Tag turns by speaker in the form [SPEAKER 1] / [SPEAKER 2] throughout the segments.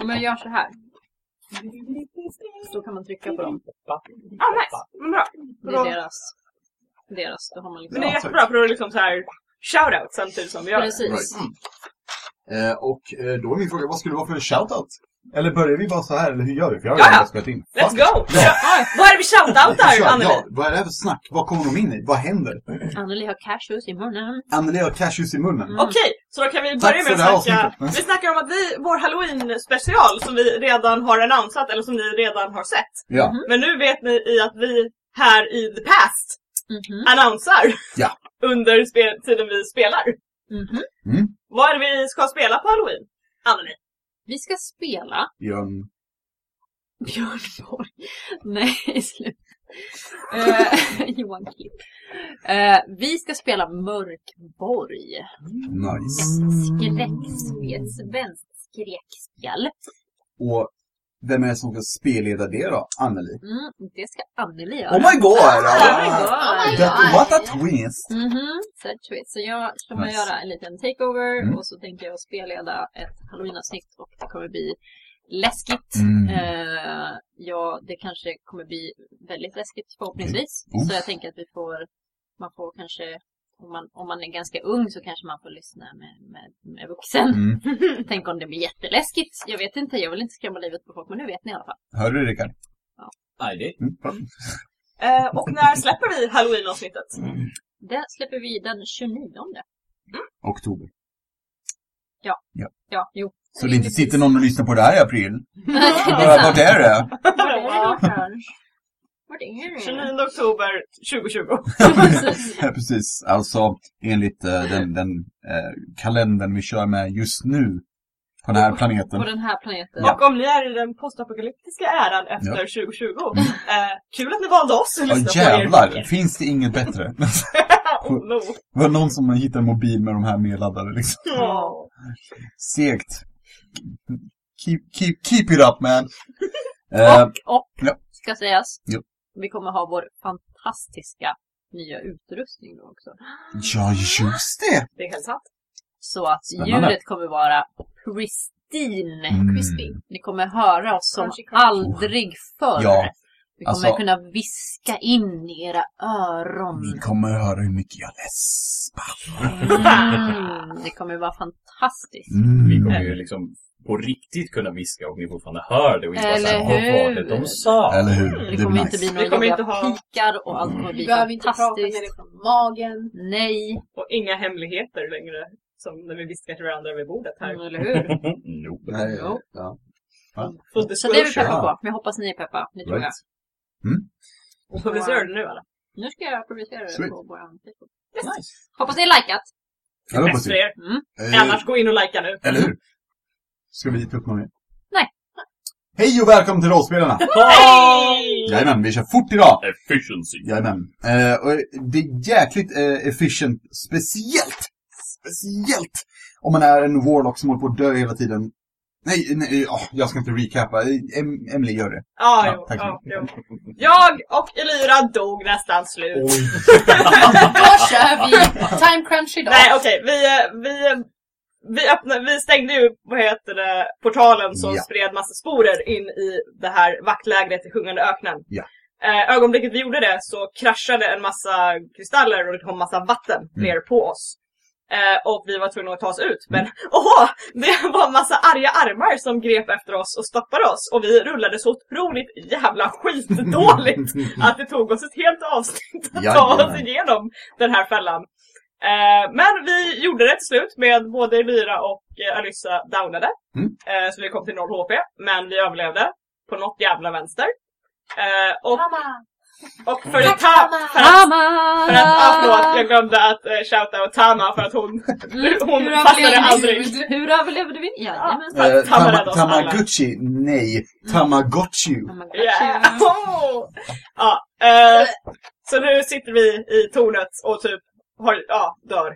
[SPEAKER 1] Om jag gör så här. Så kan man trycka på dem.
[SPEAKER 2] Ah, nice. Men bra.
[SPEAKER 1] Det är deras. Deras. Då har man liksom...
[SPEAKER 2] Men det är jättebra för då är det liksom så här shoutout samtidigt som vi gör det.
[SPEAKER 1] Precis.
[SPEAKER 3] Eh, och eh, då är min fråga, vad skulle det vara för shoutout? Eller börjar vi bara så här, eller hur gör vi? För jag har
[SPEAKER 2] Ja,
[SPEAKER 3] redan
[SPEAKER 2] ja.
[SPEAKER 3] spelat in.
[SPEAKER 2] Let's go! Ja. Vad är det vi shoutoutar, Anneli?
[SPEAKER 3] ja, vad är det här för snack? Vad kommer de in i? Vad händer?
[SPEAKER 1] Anneli har cashews i munnen.
[SPEAKER 3] Anneli har cashews i munnen.
[SPEAKER 2] Okej, så då kan vi börja med att snacka...
[SPEAKER 3] avsnittet.
[SPEAKER 2] Vi snackar om att vi, vår halloween-special som vi redan har annonsat, eller som ni redan har sett.
[SPEAKER 3] Ja.
[SPEAKER 2] Men nu vet ni i att vi här i the past
[SPEAKER 1] Mhm.
[SPEAKER 2] annonsar
[SPEAKER 3] Ja.
[SPEAKER 2] under tiden vi spelar.
[SPEAKER 1] Mhm.
[SPEAKER 3] Mm.
[SPEAKER 2] Vad är det vi ska spela på halloween? Anneli?
[SPEAKER 1] Vi ska spela
[SPEAKER 3] Björn.
[SPEAKER 1] Björn Borg. Nej, sluta. Eh, Johan Klipp. Eh, vi ska spela Mörkborg.
[SPEAKER 3] Nice.
[SPEAKER 1] Skräckspel. Svenskt skräckspel.
[SPEAKER 3] Och vem är det som ska spelleda det då? Anneli?
[SPEAKER 1] Mm, det ska Anneli göra.
[SPEAKER 3] Oh my god!
[SPEAKER 1] Oh my god!
[SPEAKER 3] That, what a twist!
[SPEAKER 1] Mhm, sad twist. Så jag kommer
[SPEAKER 3] Nice.
[SPEAKER 1] göra en liten takeover
[SPEAKER 3] Mm.
[SPEAKER 1] och så tänker jag spelleda ett halloween-avsnitt och det kommer bli läskigt.
[SPEAKER 3] Mm.
[SPEAKER 1] Eh, ja, det kanske kommer bli väldigt läskigt förhoppningsvis.
[SPEAKER 3] Mm.
[SPEAKER 1] Så jag tänker att vi får, man får kanske, om man, om man är ganska ung så kanske man får lyssna med, med, med vuxen.
[SPEAKER 3] Mm.
[SPEAKER 1] Tänk om det blir jätteläskigt. Jag vet inte, jag vill inte skrämma livet på folk, men nu vet ni i alla fall.
[SPEAKER 3] Hörde du Rickard?
[SPEAKER 4] Nej, det
[SPEAKER 3] Mm.
[SPEAKER 2] Eh, och när släpper vi halloween-avsnittet?
[SPEAKER 1] Det släpper vi den 29.
[SPEAKER 3] Oktober.
[SPEAKER 1] Ja, jo.
[SPEAKER 3] Så det inte sitter någon och lyssnar på det här i april? Vart är det?
[SPEAKER 1] Vart är det? Vart är det?
[SPEAKER 2] 29 oktober 2020.
[SPEAKER 1] Precis.
[SPEAKER 3] Ja, precis. Alltså enligt eh, den, den eh, kalendern vi kör med just nu på den här planeten.
[SPEAKER 1] På den här planeten.
[SPEAKER 3] Ja.
[SPEAKER 2] Och om ni är i den postapokalyptiska äran efter 2020, eh, kul att ni valde oss att
[SPEAKER 3] Ja
[SPEAKER 2] lyssna på er
[SPEAKER 3] jävlar, finns det inget bättre?
[SPEAKER 2] oh, no.
[SPEAKER 3] Det var någon som hittade en mobil med de här nedladdade liksom.
[SPEAKER 2] Åh.
[SPEAKER 3] Segt. Keep, keep, keep it up man. Eh,
[SPEAKER 1] Och, och
[SPEAKER 3] ja.
[SPEAKER 1] ska sägas,
[SPEAKER 3] Jo.
[SPEAKER 1] Vi kommer ha vår fantastiska nya utrustning då också.
[SPEAKER 3] ja just det!
[SPEAKER 2] Det är helt sant.
[SPEAKER 1] Så att
[SPEAKER 3] Spännande.
[SPEAKER 1] ljudet kommer vara pristine.
[SPEAKER 3] Mm.
[SPEAKER 1] Ni kommer höra oss som aldrig förr.
[SPEAKER 3] Ja,
[SPEAKER 1] vi kommer
[SPEAKER 3] alltså-
[SPEAKER 1] kunna viska in i era öron.
[SPEAKER 3] Ni kommer höra hur mycket jag läspar.
[SPEAKER 1] Mm, det kommer vara fantastiskt.
[SPEAKER 3] Mm.
[SPEAKER 4] Vi kommer ju liksom på riktigt kunna viska och ni fortfarande hör det och inte bara
[SPEAKER 1] Eller
[SPEAKER 4] såhär, vad var det
[SPEAKER 1] hur?
[SPEAKER 4] de sa?
[SPEAKER 3] Eller hur?
[SPEAKER 1] Det
[SPEAKER 3] Det
[SPEAKER 1] kommer inte bli några
[SPEAKER 2] Vi kommer
[SPEAKER 1] jobbiga
[SPEAKER 2] inte ha-
[SPEAKER 1] pikar och allt kommer bli
[SPEAKER 5] Vi behöver inte prata med det från magen.
[SPEAKER 1] Nej,
[SPEAKER 2] Och inga hemligheter längre. Som när vi viskar till varandra vid bordet här.
[SPEAKER 1] mm, eller hur?
[SPEAKER 4] Nope.
[SPEAKER 3] Nej,
[SPEAKER 1] Jo.
[SPEAKER 3] ja.
[SPEAKER 2] Full
[SPEAKER 1] Så det är vi peppa
[SPEAKER 3] Ja.
[SPEAKER 1] på. Men jag hoppas ni är peppa. Det tror jag.
[SPEAKER 3] Right. Mm.
[SPEAKER 2] Och publicerar du nu eller?
[SPEAKER 1] Nu ska jag publicera det
[SPEAKER 3] Sweet.
[SPEAKER 1] på vår Facebook.
[SPEAKER 4] Nice.
[SPEAKER 1] Hoppas ni har likat.
[SPEAKER 3] Ja, det
[SPEAKER 2] Bäst
[SPEAKER 3] hoppas
[SPEAKER 2] för er.
[SPEAKER 1] Mm.
[SPEAKER 3] Eh,
[SPEAKER 2] Annars gå in och likea nu.
[SPEAKER 3] Eller hur? Ska vi ta upp någon mer?
[SPEAKER 1] Nej.
[SPEAKER 3] Hej och välkommen till Rollspelarna!
[SPEAKER 2] Hej!
[SPEAKER 3] Jajamän, vi kör fort idag!
[SPEAKER 4] Efficiency.
[SPEAKER 3] Jajamän. Eh, och det är jäkligt eh, efficient, speciellt, speciellt om man är en warlock som håller på att dö hela tiden. Nej, nej åh, jag ska inte recappa. Em Emily gör det.
[SPEAKER 2] Ja,
[SPEAKER 3] Ja,
[SPEAKER 2] jo,
[SPEAKER 3] tack mycket.
[SPEAKER 2] jo. Jag och Elira dog nästan slut.
[SPEAKER 5] Då kör vi time crunch idag.
[SPEAKER 2] Nej okej, vi, eh, vi, eh, vi, öppnade, vi stängde ju vad heter det, portalen som
[SPEAKER 3] Ja.
[SPEAKER 2] spred massa sporer in i det här vaktlägret i Sjungande öknen.
[SPEAKER 3] Ja.
[SPEAKER 2] Eh, ögonblicket vi gjorde det så kraschade en massa kristaller och det kom massa vatten
[SPEAKER 3] Mm.
[SPEAKER 2] ner på oss. Eh, och vi var tvungna att ta oss ut. Men åh! Det var en massa arga armar som grep efter oss och stoppade oss. Och vi rullade så otroligt jävla skitdåligt att det tog oss ett helt avsnitt att ta oss igenom den här fällan. Eh, men vi gjorde det till slut med både Lyra och eh, Alyssa downade.
[SPEAKER 3] Mm.
[SPEAKER 2] Eh, så vi kom till 0 HP. Men vi överlevde. På något jävla vänster. Eh, och,
[SPEAKER 5] Mamma!
[SPEAKER 2] och för,
[SPEAKER 5] Tack,
[SPEAKER 2] ta,
[SPEAKER 5] Tama!
[SPEAKER 2] för att
[SPEAKER 1] Tama!
[SPEAKER 2] för att, ah, förlåt, jag glömde att uh, shouta out Tama för att hon, hon
[SPEAKER 5] Hur
[SPEAKER 2] fastnade
[SPEAKER 5] överlevde
[SPEAKER 2] aldrig.
[SPEAKER 5] du?
[SPEAKER 1] Hur överlevde vi? Jajamän.
[SPEAKER 2] För att
[SPEAKER 3] Eh,
[SPEAKER 2] Tama
[SPEAKER 3] Tama,
[SPEAKER 2] räddade oss alla.
[SPEAKER 3] Tamaguchi, nej. Tamagotchi.
[SPEAKER 1] Oh.
[SPEAKER 2] Yeah. ja, eh, så nu sitter vi i tornet och typ har, ja, dör.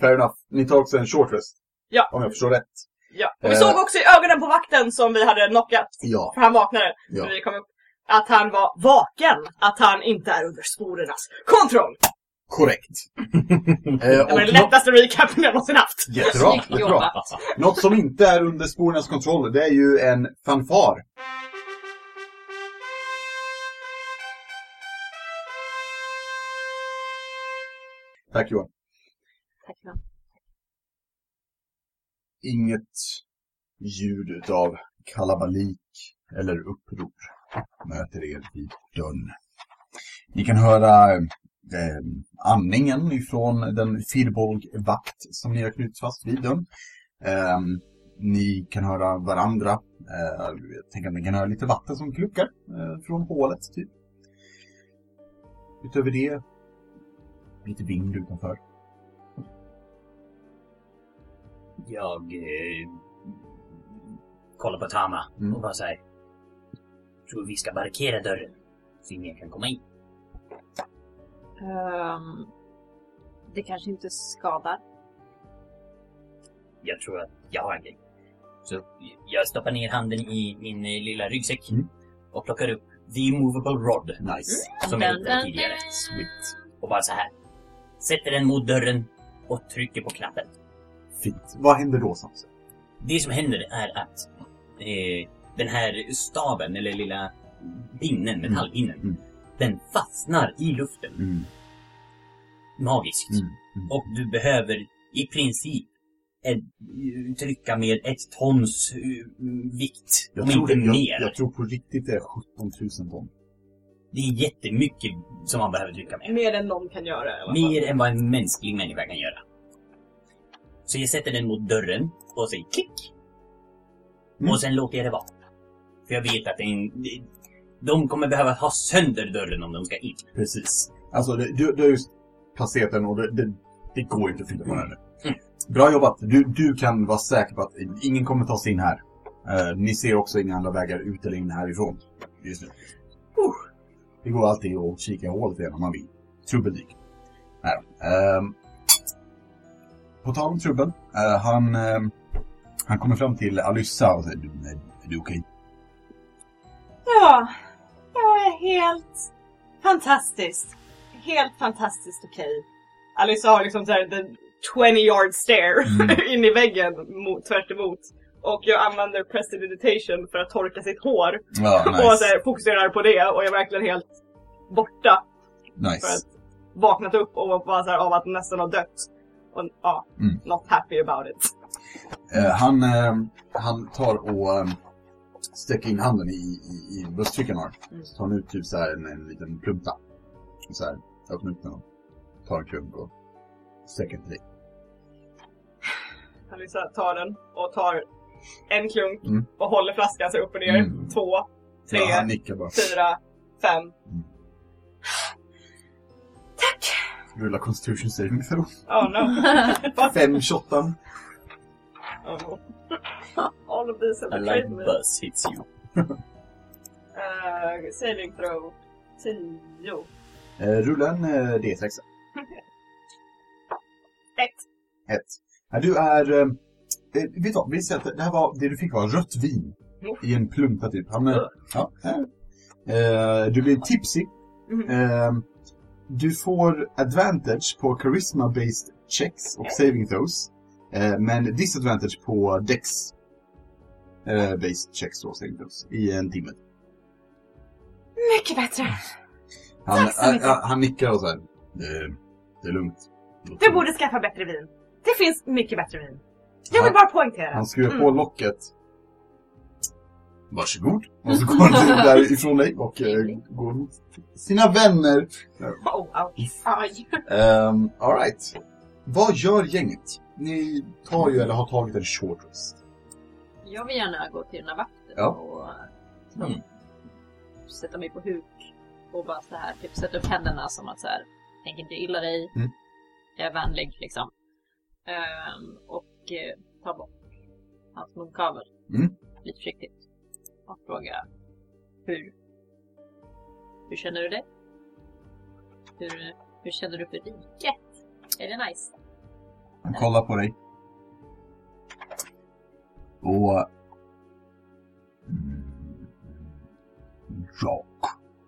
[SPEAKER 3] Fair enough. Ni tar också en short rest.
[SPEAKER 2] Ja.
[SPEAKER 3] Om jag förstår rätt.
[SPEAKER 2] Ja. Och vi
[SPEAKER 3] Eh.
[SPEAKER 2] såg också i ögonen på vakten som vi hade knockat,
[SPEAKER 3] Ja.
[SPEAKER 2] för han vaknade
[SPEAKER 3] Ja.
[SPEAKER 2] när vi kom upp, att han var vaken, att han inte är under sporernas kontroll.
[SPEAKER 3] Korrekt. Eh,
[SPEAKER 2] Det var den lättaste recapen jag någonsin haft.
[SPEAKER 3] Jättebra, jättebra. Något som inte är under spårens kontroll, det är ju en fanfar. Tack Johan.
[SPEAKER 1] Tack det.
[SPEAKER 3] Inget ljud utav kalabalik eller uppror möter er vid dörren. Ni kan höra eh, andningen ifrån den firbolgvakt som ni har knutit fast vid dörren. Eh, ni kan höra varandra. Eh, jag tänker att ni kan höra lite vatten som kluckar eh, från hålet, typ. Utöver det, lite vind utanför.
[SPEAKER 6] Jag eh, kollar på Tama
[SPEAKER 3] Mm.
[SPEAKER 6] och bara säger Tror vi ska barrikera dörren så ingen kan komma in.
[SPEAKER 1] Ehm, det kanske inte skadar.
[SPEAKER 6] Jag tror att jag har en grej. Så jag stoppar ner handen i min eh, lilla ryggsäck
[SPEAKER 3] Mm.
[SPEAKER 6] och plockar upp The Immovable Rod
[SPEAKER 3] Nice.
[SPEAKER 6] som jag hittade tidigare.
[SPEAKER 3] Sweet.
[SPEAKER 6] Och bara så här. Sätter den mot dörren och trycker på knappen.
[SPEAKER 3] Fint. Vad händer då Samson?
[SPEAKER 6] Det som händer är att eh, den här staven, eller lilla pinnen, metallpinnen,
[SPEAKER 3] Mm.
[SPEAKER 6] den fastnar i luften
[SPEAKER 3] Mm.
[SPEAKER 6] magiskt.
[SPEAKER 3] Mm. Mm.
[SPEAKER 6] Och du behöver i princip ett, trycka med ett tons eh, vikt,
[SPEAKER 3] Jag
[SPEAKER 6] om inte
[SPEAKER 3] det,
[SPEAKER 6] mer.
[SPEAKER 3] jag, jag tror på riktigt det är 17 000 ton.
[SPEAKER 6] Det är jättemycket som man behöver trycka med.
[SPEAKER 2] Mer än någon kan göra i alla fall.
[SPEAKER 6] Mer än vad en mänsklig människa kan göra. Så jag sätter den mot dörren och säger klick.
[SPEAKER 3] Mm.
[SPEAKER 6] Och sen låter jag det vara. För jag vet att en, de kommer behöva ha sönder dörren om de ska in.
[SPEAKER 3] Precis. Alltså, det, du, du har just placerat den och det, det, det går inte att flytta på den nu.
[SPEAKER 6] Mm.
[SPEAKER 3] Bra jobbat. Du, du kan vara säker på att ingen kommer ta sig in här. Eh, ni ser också inga andra vägar ut eller in härifrån. Just nu. Uh. Det går alltid att kika i hålet igen om man vill. Trubbeldyk. Nej. Ehm, på tal om trubbel. eh, han, ehm, han kommer fram till Alyssa och säger, "Du, är, är du okej?
[SPEAKER 2] Ja, jag är helt fantastiskt. Helt fantastiskt okej. Alice har liksom såhär the 20 yard stare
[SPEAKER 3] Mm.
[SPEAKER 2] in i väggen mot, tvärt emot. Och jag använder prestidigitation för att torka sitt hår.
[SPEAKER 3] Ja,
[SPEAKER 2] Och så här, fokuserar på det och jag är verkligen helt borta för
[SPEAKER 3] nice.
[SPEAKER 2] att vaknat upp och bara så här, av att nästan ha dött. Och ja,
[SPEAKER 3] Mm.
[SPEAKER 2] not happy about it.
[SPEAKER 3] Eh, han, eh, han tar och eh, sträcker in handen i, i, i bröstfickan har.
[SPEAKER 2] Mm.
[SPEAKER 3] Så tar han ut typ så en, en liten plunta. Och så här, öppnar upp den och tar en klunk och sträcker till dig.
[SPEAKER 2] Alice tar den och tar en klunk
[SPEAKER 3] Mm.
[SPEAKER 2] och håller flaskan så upp och ner.
[SPEAKER 3] Mm.
[SPEAKER 2] Två, tre,
[SPEAKER 3] Ja,
[SPEAKER 2] fyra, fem.
[SPEAKER 3] Mm. Rulla Constitution saving throw.
[SPEAKER 2] Oh no.
[SPEAKER 3] Fem shottan.
[SPEAKER 2] oh, no. All of these have
[SPEAKER 6] A
[SPEAKER 2] betrayed
[SPEAKER 6] light
[SPEAKER 2] me.
[SPEAKER 6] buzz hits you.
[SPEAKER 2] Uh, saving throw 10.
[SPEAKER 3] Eh, rulla en eh, D6.
[SPEAKER 2] Ett.
[SPEAKER 3] Ett. Ja, du är... Eh, eh, vet du vad? Vi säger att det här var, det du fick var rött vin. I en plunta typ. Han, eh,
[SPEAKER 2] Ugh.
[SPEAKER 3] ja, eh. Eh, du blir tipsy.
[SPEAKER 2] Mhm.
[SPEAKER 3] Ehm, du får advantage på charisma-based checks och saving throws. Eh, men disadvantage på dex eh, based checks och saving throws i en timme.
[SPEAKER 2] Mycket bättre.
[SPEAKER 3] Han,
[SPEAKER 2] Tack så mycket.
[SPEAKER 3] han nickar och så här. Det, det är lugnt.
[SPEAKER 2] Du borde skaffa bättre vin. Det finns mycket bättre vin. Jag vill
[SPEAKER 3] Han-
[SPEAKER 2] bara poängtera.
[SPEAKER 3] Han skruvar
[SPEAKER 2] Mm.
[SPEAKER 3] på locket. Varsågod. Och så går han därifrån dig och eh, går mot sina vänner.
[SPEAKER 2] Oh, ouch.
[SPEAKER 3] Um, Alright. Vad gör gänget? Ni tar ju, eller har tagit en short rest.
[SPEAKER 1] Jag vill gärna gå till den här vakten
[SPEAKER 3] Ja.
[SPEAKER 1] och så,
[SPEAKER 6] Mm.
[SPEAKER 1] sätta mig på huk och bara så här, typ sätta upp händerna som att så här, tänk inte illa dig,
[SPEAKER 3] Mm.
[SPEAKER 1] jag är vänlig liksom. Ehm, och eh, ta bort hans munkavel
[SPEAKER 3] Mm.
[SPEAKER 1] lite försiktigt och fråga hur, hur känner du det? Hur, hur känner du för riket? Är det nice?
[SPEAKER 3] Han kollar på dig. Och... Mm, jag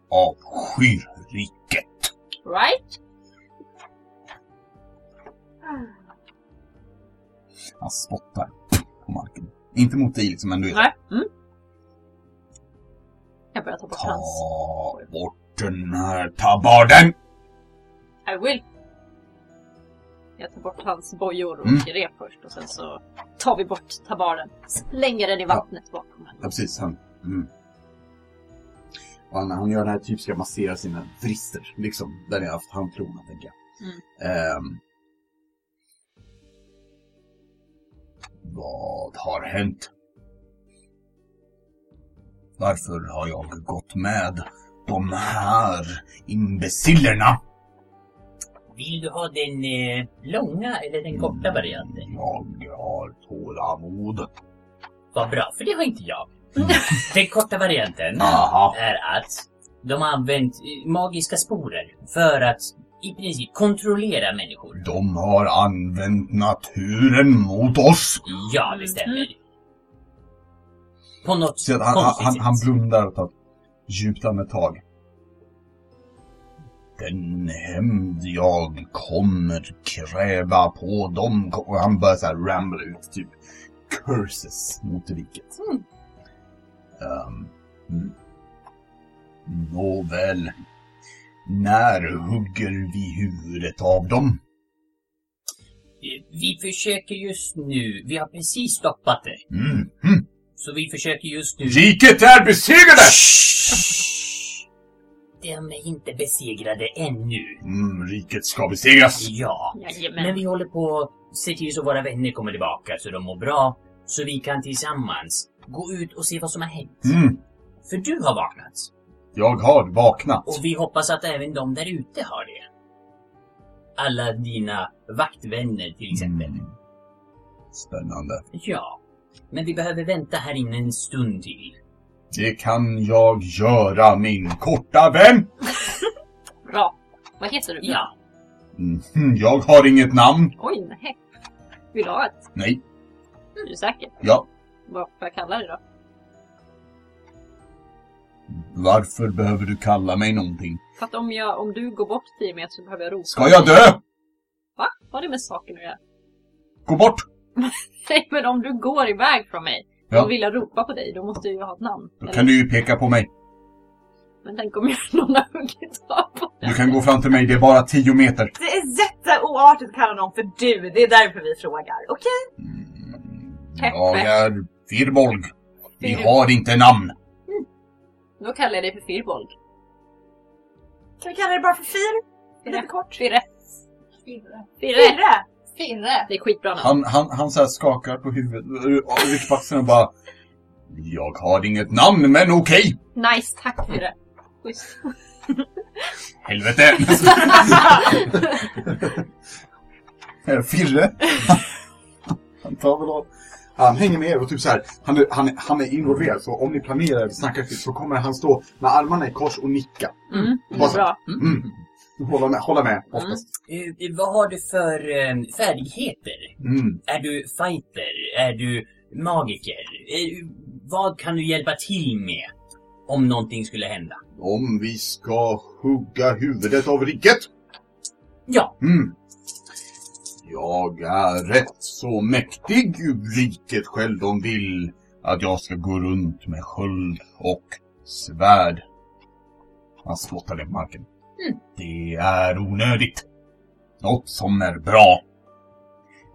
[SPEAKER 3] avskyr riket.
[SPEAKER 1] Right?
[SPEAKER 3] Han spottar på marken. Inte mot dig liksom, men du vet.
[SPEAKER 1] Nej. Mm. Jag börjar ta bort hans.
[SPEAKER 3] Ta bort den här tabarden!
[SPEAKER 1] I will. Jag tar bort hans bojor och
[SPEAKER 3] Mm.
[SPEAKER 1] rep först och sen så tar vi bort tabaren. Slänger den i vattnet bakom.
[SPEAKER 3] Ja, precis. Han, mm. Och han, han gör den här typiska massera sina vrister, liksom. Där ni har haft handklorna, tänker jag.
[SPEAKER 1] Mm.
[SPEAKER 3] Ehm. Vad har hänt? Varför har jag gått med de här imbecillerna?
[SPEAKER 6] Vill du ha den eh, långa eller den korta varianten?
[SPEAKER 3] Jag har tålamod.
[SPEAKER 6] Vad bra, för det har inte jag. Den korta varianten
[SPEAKER 3] Aha.
[SPEAKER 6] är att de har använt eh, magiska sporer för att i princip kontrollera människor.
[SPEAKER 3] De har använt naturen mot oss.
[SPEAKER 6] Ja, det stämmer. På något
[SPEAKER 3] att han,
[SPEAKER 6] konstigt
[SPEAKER 3] han,
[SPEAKER 6] sätt.
[SPEAKER 3] han blundar och tar djupt andetag. Den hämnd jag kommer kräva på dem och han börjar så här ramble ut typ curses mot riket.
[SPEAKER 2] Mm.
[SPEAKER 3] Ehm, mm. Nåväl. När hugger vi huvudet av dem?
[SPEAKER 6] Eh, Vi försöker just nu, vi har precis stoppat det.
[SPEAKER 3] Mm. Mm.
[SPEAKER 6] Så vi försöker just nu...
[SPEAKER 3] Riket är besegrade!
[SPEAKER 6] De är inte besegrade ännu.
[SPEAKER 3] Mm, riket ska besegras.
[SPEAKER 6] Ja. Men
[SPEAKER 1] Jajamän.
[SPEAKER 6] vi håller på att se till så våra vänner kommer tillbaka så de mår bra. Så vi kan tillsammans gå ut och se vad som har hänt.
[SPEAKER 3] Mm.
[SPEAKER 6] För du har vaknat.
[SPEAKER 3] Jag har vaknat.
[SPEAKER 6] Och vi hoppas att även de där ute har det. Alla dina vaktvänner till exempel.
[SPEAKER 3] Mm. Spännande.
[SPEAKER 6] Ja. Men vi behöver vänta här inne en stund till.
[SPEAKER 3] Det kan jag göra, min korta vän.
[SPEAKER 1] Bra. Vad heter du?
[SPEAKER 6] Ja.
[SPEAKER 3] Mhm, Jag har inget namn.
[SPEAKER 1] Oj, nej. Vill du ha ett?
[SPEAKER 3] Nej.
[SPEAKER 1] Är du säker?
[SPEAKER 3] Ja.
[SPEAKER 1] Vad får jag kalla dig då?
[SPEAKER 3] Varför behöver du kalla mig någonting?
[SPEAKER 1] För att om, jag, om du går bort 10 meter så behöver jag ropa.
[SPEAKER 3] Ska jag dö?
[SPEAKER 1] Va? Vad har det med saken att göra?
[SPEAKER 3] Gå bort!
[SPEAKER 1] Nej, men om du går iväg från mig
[SPEAKER 3] Ja.
[SPEAKER 1] och vill jag ropa på dig, då måste jag ju ha ett namn.
[SPEAKER 3] Då
[SPEAKER 1] Eller-
[SPEAKER 3] kan du ju peka på mig.
[SPEAKER 1] Men tänk om jag någon har huggit av på
[SPEAKER 3] Du kan gå fram till mig, det är bara tio meter.
[SPEAKER 2] Det är jätteoartigt att kalla någon för du. Det är därför vi frågar. Okej?
[SPEAKER 3] Mm,
[SPEAKER 1] Peppe.
[SPEAKER 3] Jag är Firbolg. Vi har inte namn.
[SPEAKER 1] Då kallar jag dig för Firbolg.
[SPEAKER 2] Kan vi kalla det bara för Fir?
[SPEAKER 1] Firre.
[SPEAKER 2] Lite kort.
[SPEAKER 1] Firre.
[SPEAKER 5] Firre.
[SPEAKER 1] Firre.
[SPEAKER 2] Firre!
[SPEAKER 1] Det är skitbra namn.
[SPEAKER 3] Han, han, han så här skakar på huvudet, och rycker på axeln och bara... Jag har inget namn, men okej.
[SPEAKER 1] Nice, tack Firre. Schysst.
[SPEAKER 3] Helvete! Firre. Han tar väl av. Han hänger med er och typ så här, han, är- han, han är involverad så om ni planerar eller snackar så kommer han stå med armarna i kors och nicka.
[SPEAKER 1] Mm, är
[SPEAKER 3] så-
[SPEAKER 1] bra.
[SPEAKER 3] Mm. Hålla med, hålla med oftast.
[SPEAKER 6] Eh, vad har du för eh, färdigheter?
[SPEAKER 3] Mm.
[SPEAKER 6] Är du fighter? Är du magiker? Vad kan du hjälpa till med om någonting skulle hända?
[SPEAKER 3] Om vi ska hugga huvudet av riket.
[SPEAKER 6] Ja,
[SPEAKER 3] Mm. Jag är rätt så mäktig. Riket själv, de vill att jag ska gå runt med sköld och svärd. Han spottade på marken. Det är onödigt. Något som är bra,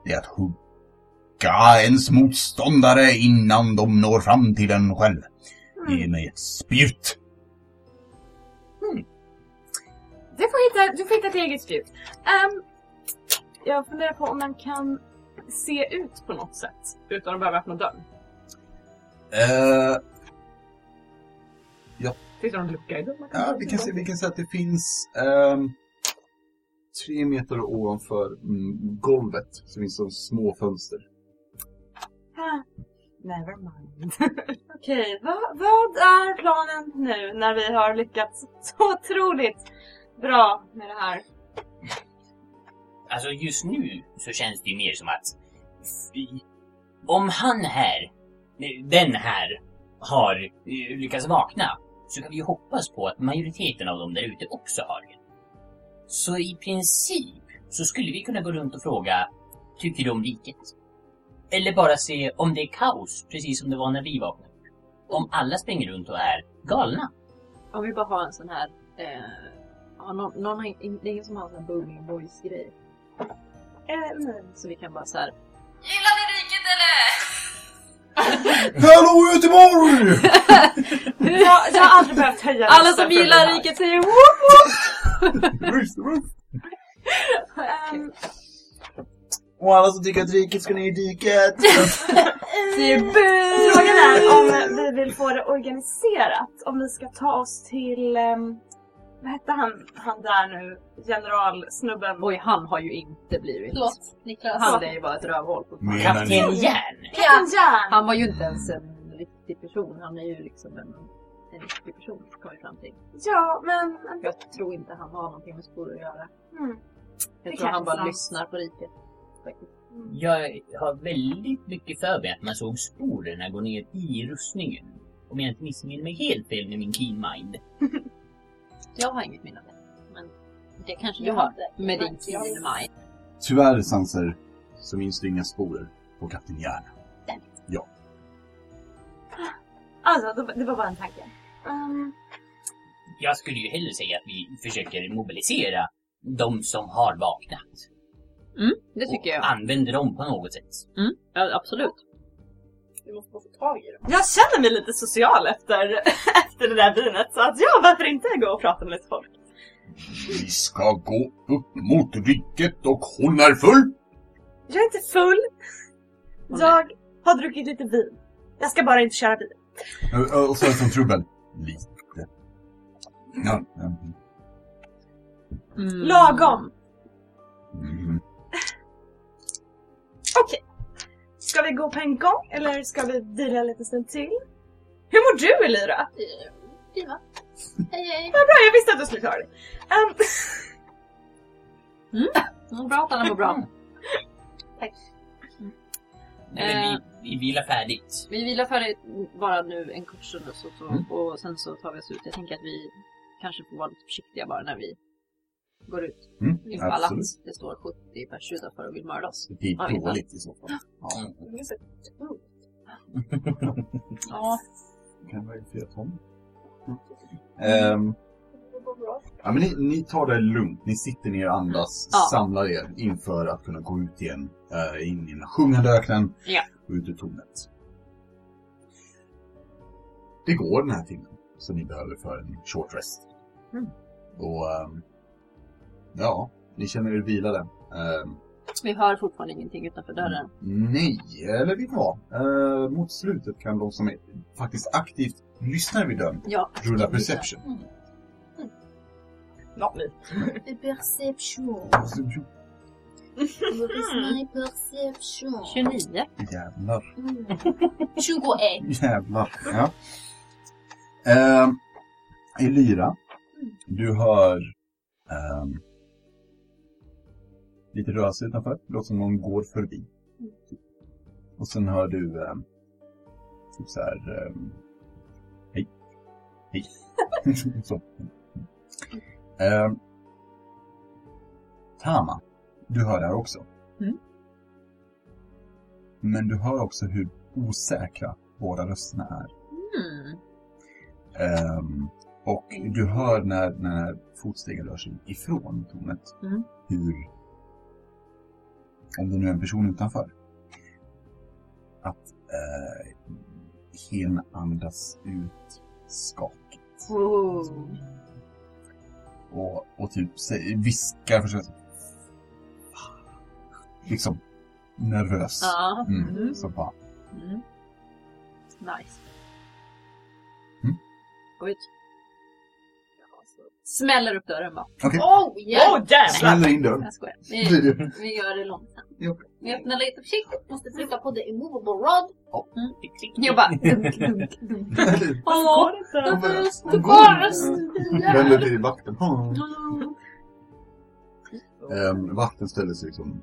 [SPEAKER 3] det är att hugga ens motståndare innan de når fram till en själv. Ge mig ett spjut.
[SPEAKER 2] Du får hitta, du får hitta ett eget spjut. Ehm, jag funderar på om man kan se ut på något sätt utan att behöva öppna dörren.
[SPEAKER 3] Eh,
[SPEAKER 2] Finns det någon lucka i dörren?
[SPEAKER 3] Ja, vi kan, se, vi kan säga att det finns ehm, tre meter ovanför mm, golvet så finns det små fönster.
[SPEAKER 2] Ah, Never mind. Okej, vad, vad är planen nu när vi har lyckats så otroligt bra med det här?
[SPEAKER 6] Alltså just nu så känns det ju mer som att om han här, den här, har eh, lyckats vakna så kan vi ju hoppas på att majoriteten av dem där ute också har det. Så i princip så skulle vi kunna gå runt och fråga Tycker du om riket? Eller bara se om det är kaos, precis som det var när vi vaknade. Om alla springer runt och är galna.
[SPEAKER 1] Om vi bara har en sån här... Eh, ja, någon, någon det är ingen som har en sån här booming voice grej. Så vi kan bara så här.
[SPEAKER 5] Gillar ni riket eller?
[SPEAKER 3] Hallå Göteborg!
[SPEAKER 2] Jag, jag har aldrig behövt höja
[SPEAKER 1] Alla
[SPEAKER 2] rösten
[SPEAKER 1] som
[SPEAKER 2] för
[SPEAKER 1] gillar
[SPEAKER 2] här.
[SPEAKER 1] riket säger woop woop!
[SPEAKER 2] Ehm,
[SPEAKER 3] Och alla som tycker att riket ska ner i diket.
[SPEAKER 1] Säger!
[SPEAKER 2] Frågan är om vi vill få det organiserat. Om vi ska ta oss till... ehm, vad hette han, han där nu? Generalsnubben.
[SPEAKER 1] Oj, han har ju inte blivit...
[SPEAKER 5] Förlåt, Niklas.
[SPEAKER 1] Han är ju bara ett rövhål.
[SPEAKER 6] Kapten? Järn!
[SPEAKER 2] Kapten Järn!
[SPEAKER 1] Han var ju inte ens en riktig person. Han är ju liksom en, en riktig person, kom vi fram till.
[SPEAKER 2] Ja, men...
[SPEAKER 1] Jag tror inte han har någonting med skor att göra.
[SPEAKER 2] Mm.
[SPEAKER 1] Jag
[SPEAKER 2] Det
[SPEAKER 1] tror han bara
[SPEAKER 2] sant.
[SPEAKER 1] lyssnar på riket. faktiskt.
[SPEAKER 6] Jag har väldigt mycket för mig att man såg sporerna gå ner i rustningen. Om jag inte missminner mig helt fel med min keen mind.
[SPEAKER 1] Jag har inget minne av det. Men det kanske du har.
[SPEAKER 5] hade.
[SPEAKER 1] Med din keen mind.
[SPEAKER 3] Tyvärr Sanser, så minns du inga sporer på Kapten Järn.
[SPEAKER 2] Alltså, det- var bara en tanke. Ehm,
[SPEAKER 6] Jag skulle ju hellre säga att vi försöker mobilisera de som har vaknat.
[SPEAKER 1] Mm, det tycker
[SPEAKER 6] och
[SPEAKER 1] jag.
[SPEAKER 6] använder dem på något sätt.
[SPEAKER 1] Mm, ja, absolut.
[SPEAKER 5] Vi måste bara få tag i dem.
[SPEAKER 2] jag känner mig lite social efter, efter det där vinet. Så att ja, varför inte gå och prata med lite folk?
[SPEAKER 3] Vi ska gå upp mot riket och hon är full.
[SPEAKER 2] Jag är inte full. Jag har druckit lite vin. Jag ska bara inte köra bil.
[SPEAKER 3] Och- Och så är det som trubbel. Lite. Ja.
[SPEAKER 1] Mm.
[SPEAKER 2] Lagom.
[SPEAKER 3] Mm.
[SPEAKER 2] Okej. Ska vi gå på en gång eller ska vi vila lite stund till? Hur mår du Elira?
[SPEAKER 5] Prima. Hej hej.
[SPEAKER 2] Vad bra, jag visste att du skulle klara det. Ehm,
[SPEAKER 1] Mm, bra att alla mår bra.
[SPEAKER 6] Nej, men
[SPEAKER 1] Eh.
[SPEAKER 6] vi, vi vilar färdigt.
[SPEAKER 1] Vi vilar färdigt bara nu en kort stund och, så, så,
[SPEAKER 3] Mm.
[SPEAKER 1] och sen så tar vi oss ut. Jag tänker att vi kanske får vara lite försiktiga bara när vi går ut.
[SPEAKER 3] Mm,
[SPEAKER 1] Ifall
[SPEAKER 3] absolut.
[SPEAKER 1] att det står 70 pers utanför och vill mörda oss.
[SPEAKER 3] Det blir
[SPEAKER 1] Ja,
[SPEAKER 3] dåligt i så fall. Ja,
[SPEAKER 1] Ja.
[SPEAKER 3] kan vara fyra ton. Ehm, ja, men ni, ni tar det lugnt. Ni sitter ner och andas,
[SPEAKER 1] Ja.
[SPEAKER 3] samlar er inför att kunna gå ut igen. Uh, in i den sjungande öknen
[SPEAKER 1] Ja.
[SPEAKER 3] och ut ur tornet. Det går den här timmen som ni behöver för en short rest.
[SPEAKER 1] Mm.
[SPEAKER 3] Och ehm, ja, ni känner er vilade. Ehm,
[SPEAKER 1] Vi hör fortfarande ingenting utanför dörren.
[SPEAKER 3] Nej, eller vet ni vad? Eh, mot slutet kan de som är faktiskt aktivt lyssnar vid dörren
[SPEAKER 1] Ja.
[SPEAKER 3] rulla perception.
[SPEAKER 2] Ja, vi.
[SPEAKER 5] Perception. What is my perception?
[SPEAKER 1] 29.
[SPEAKER 3] Jävlar.
[SPEAKER 5] Mm. 21.
[SPEAKER 3] Jävlar. Ja. Uh, Elyra, du hör ehm, lite rörelse utanför. Det låter som någon går förbi. Och sen hör du ehm, typ så här. ehm, hej. Hej. så. Ehm, Tama, du hör det här också.
[SPEAKER 1] Mm.
[SPEAKER 3] Men du hör också hur osäkra båda rösterna är.
[SPEAKER 1] Mm.
[SPEAKER 3] Ehm, och du hör när, när fotstegen rör sig ifrån tornet
[SPEAKER 1] Mm.
[SPEAKER 3] hur, om det nu är en person utanför, att eh, hen andas ut skakigt.
[SPEAKER 1] Oh.
[SPEAKER 3] Och, och typ viskar försöker liksom nervös.
[SPEAKER 1] Ja.
[SPEAKER 3] Mm.
[SPEAKER 1] Mm.
[SPEAKER 3] Så bara,
[SPEAKER 1] Mm. Nice.
[SPEAKER 3] Mm.
[SPEAKER 1] Gå ut. Smäller upp dörren bara.
[SPEAKER 3] okej,
[SPEAKER 5] Oh yeah!
[SPEAKER 2] Åh jävlar!
[SPEAKER 3] smäller in dörren.
[SPEAKER 1] Jag skojar. Vi,
[SPEAKER 3] det-
[SPEAKER 1] vi gör det långsamt.
[SPEAKER 3] Jo.
[SPEAKER 5] Vi öppnar lite försiktigt. Måste trycka på the immovable rod.
[SPEAKER 6] Tick,
[SPEAKER 1] Jag bara dunk, dunk, dunk.
[SPEAKER 2] Inte.
[SPEAKER 5] The first, the first.
[SPEAKER 3] Vänder till vakten. Um, vakten ställer sig liksom,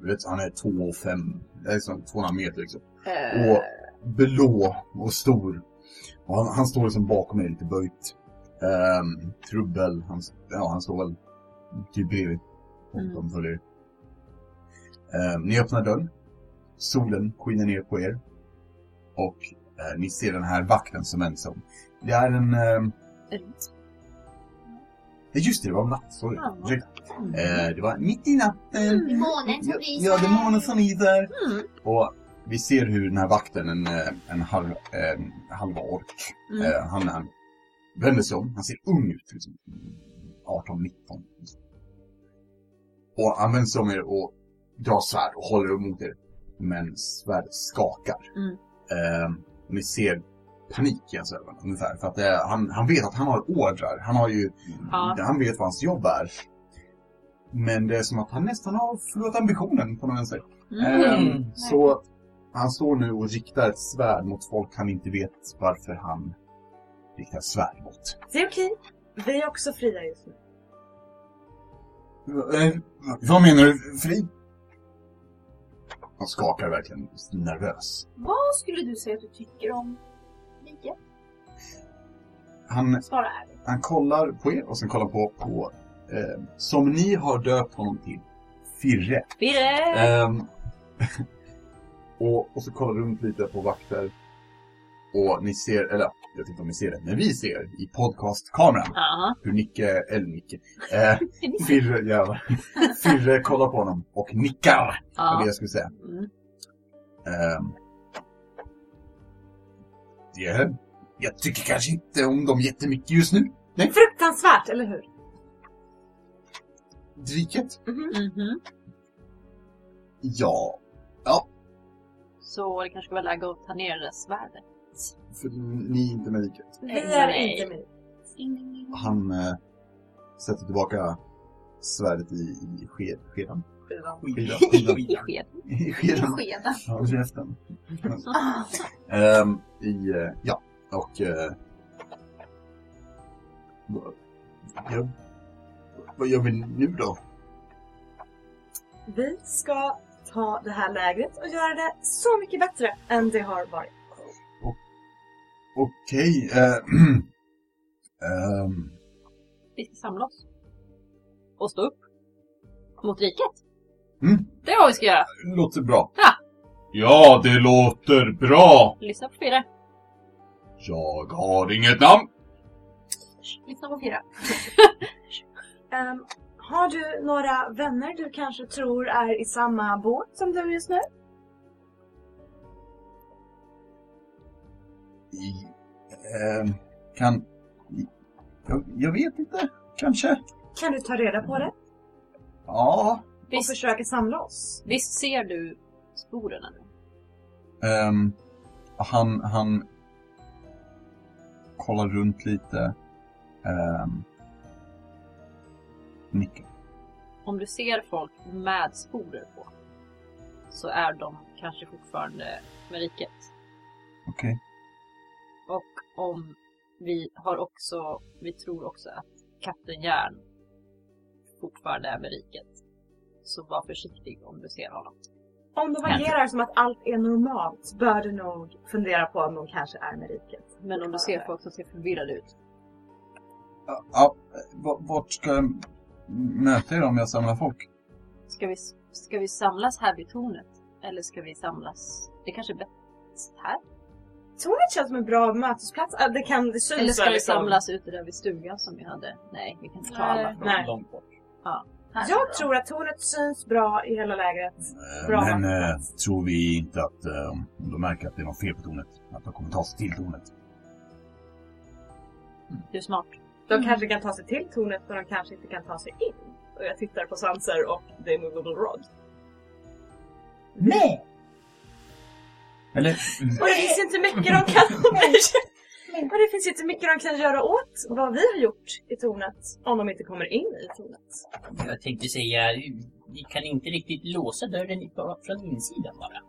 [SPEAKER 3] vet, han är 2 och 5, det är som 200 meter liksom.
[SPEAKER 1] Eh,
[SPEAKER 3] Och blå och stor. Och han, han står liksom bakom mig lite böjt. Um, trubbel, han, ja, han står väl typ bredvid. Och
[SPEAKER 1] Mm.
[SPEAKER 3] de följer. Ehm, ni öppnar dörren. solen skiner ner på er. Och eh, ni ser den här vakten som om. Det är en... Eh, Ja, just det, det var natt. Sorry.
[SPEAKER 1] Ja.
[SPEAKER 3] Eh, det var mitt i natten.
[SPEAKER 5] Månen som lyser.
[SPEAKER 3] ja, det är månen som lyser.
[SPEAKER 1] Mm.
[SPEAKER 3] Och vi ser hur den här vakten, en, eh, en halv, eh, halva ork,
[SPEAKER 1] Mm.
[SPEAKER 3] eh, han, han vänder sig om. Han ser ung ut, liksom 18-19. Och han vänder sig om er och drar svärd och håller upp mot er. Men svärdet skakar.
[SPEAKER 1] Mm.
[SPEAKER 3] Eh, och ni ser panik i hans ögon ungefär. För att eh, han, han vet att han har ordrar. Han har ju,
[SPEAKER 1] Ja.
[SPEAKER 3] han vet vad hans jobb är. Men det är som att han nästan har förlorat ambitionen på något vänster.
[SPEAKER 1] Mm.
[SPEAKER 3] Ehm, så han står nu och riktar ett svärd mot folk han inte vet varför han riktar svärd mot.
[SPEAKER 2] Det är okej. Vi är också fria just nu.
[SPEAKER 3] Eh, vad menar du? Fri? Han skakar verkligen nervös.
[SPEAKER 5] Vad skulle du säga att du tycker om liket?
[SPEAKER 3] Han,
[SPEAKER 5] Svara ärligt.
[SPEAKER 3] han kollar på er och sen kollar på, på eh, som ni har döpt honom till, Firre.
[SPEAKER 1] Birre!
[SPEAKER 3] Ehm, och, och så kollar runt lite på vakter. Och ni ser, eller jag vet inte om ni ser det, men vi ser i podcastkameran
[SPEAKER 1] Ja.
[SPEAKER 3] hur Nicke, eller Nicke, eh, Firre, jävlar. Firre kollar på honom och nickar. var det
[SPEAKER 1] Ja.
[SPEAKER 3] jag skulle säga.
[SPEAKER 1] Mm.
[SPEAKER 3] Ehm, det, jag tycker kanske inte om dem jättemycket just nu.
[SPEAKER 2] Fruktansvärt, eller hur?
[SPEAKER 3] Driket?
[SPEAKER 1] Mhm.
[SPEAKER 3] Ja. Ja,
[SPEAKER 1] Så det kanske var läge att ta ner det svärdet.
[SPEAKER 3] För ni är inte med riket.
[SPEAKER 2] Vi är inte med.
[SPEAKER 3] Han eh, sätter tillbaka svärdet i, i sked, skeden.
[SPEAKER 2] Skivan.
[SPEAKER 3] Skidan.
[SPEAKER 1] I
[SPEAKER 3] Skidan.
[SPEAKER 1] sked.
[SPEAKER 3] I. Skeden. Ja, käften. Ehm, I, eh, ja, och... Uh, jag, vad gör vi nu då?
[SPEAKER 2] Vi ska ta det här lägret och göra det så mycket bättre än det har varit.
[SPEAKER 3] Okej. eh, ehm,
[SPEAKER 1] Vi ska samla oss. Och stå upp. Mot riket.
[SPEAKER 3] Mm.
[SPEAKER 1] Det är vad vi ska göra.
[SPEAKER 3] låter bra.
[SPEAKER 4] Ja, det låter bra.
[SPEAKER 1] Lyssna på Firre.
[SPEAKER 3] Jag har inget namn.
[SPEAKER 5] Lyssna på Firra.
[SPEAKER 2] Ehm, har du några vänner du kanske tror är i samma båt som du just nu?
[SPEAKER 3] I, ehm, kan... Jag, jag vet inte. Kanske.
[SPEAKER 2] Kan du ta reda på det
[SPEAKER 3] Ja.
[SPEAKER 2] och
[SPEAKER 1] Visst,
[SPEAKER 2] försöka samla oss?
[SPEAKER 1] visst ser du sporen nu?
[SPEAKER 3] Ehm, han, han kollar runt lite. Um, nickar.
[SPEAKER 1] Om du ser folk med sporer på så är de kanske fortfarande med riket.
[SPEAKER 3] Okej.
[SPEAKER 1] Och om vi har också, vi tror också att Kapten Järn fortfarande är med riket. Så var försiktig om du ser honom.
[SPEAKER 2] Om de agerar som att allt är normalt bör du nog fundera på om de kanske är med riket.
[SPEAKER 1] Men om du ser folk som ser förvirrade ut.
[SPEAKER 3] Ja, ja, va- vart ska jag möta er om jag samlar folk?
[SPEAKER 1] Ska vi, ska vi samlas här vid tornet? Eller ska vi samlas, det kanske är bäst här?
[SPEAKER 2] Tornet känns som en bra mötesplats. Äh, Det kan det syns
[SPEAKER 1] Eller ska vi
[SPEAKER 2] liksom.
[SPEAKER 1] samlas ute där vid stugan som vi hade? Nej, vi kan inte ta
[SPEAKER 5] Nej.
[SPEAKER 1] alla. från-
[SPEAKER 2] Nej.
[SPEAKER 6] Långt bort.
[SPEAKER 5] Här.
[SPEAKER 2] Jag tror att tornet syns bra i hela lägret. Bra.
[SPEAKER 3] Men eh, tror vi inte att eh, om de märker att det är något fel på tornet, att de kommer ta sig till tornet?
[SPEAKER 1] Du är smart.
[SPEAKER 2] De kanske kan ta sig till tornet men de kanske inte kan ta sig in. Och jag tittar på Sanser och The Movable Rod.
[SPEAKER 3] Nej! Eller?
[SPEAKER 2] Och det finns inte mycket de kan... Och det finns inte mycket de kan göra åt vad vi har gjort i tornet. Om de inte kommer in i tornet.
[SPEAKER 6] Jag tänkte säga, vi kan inte riktigt låsa dörren från insidan bara.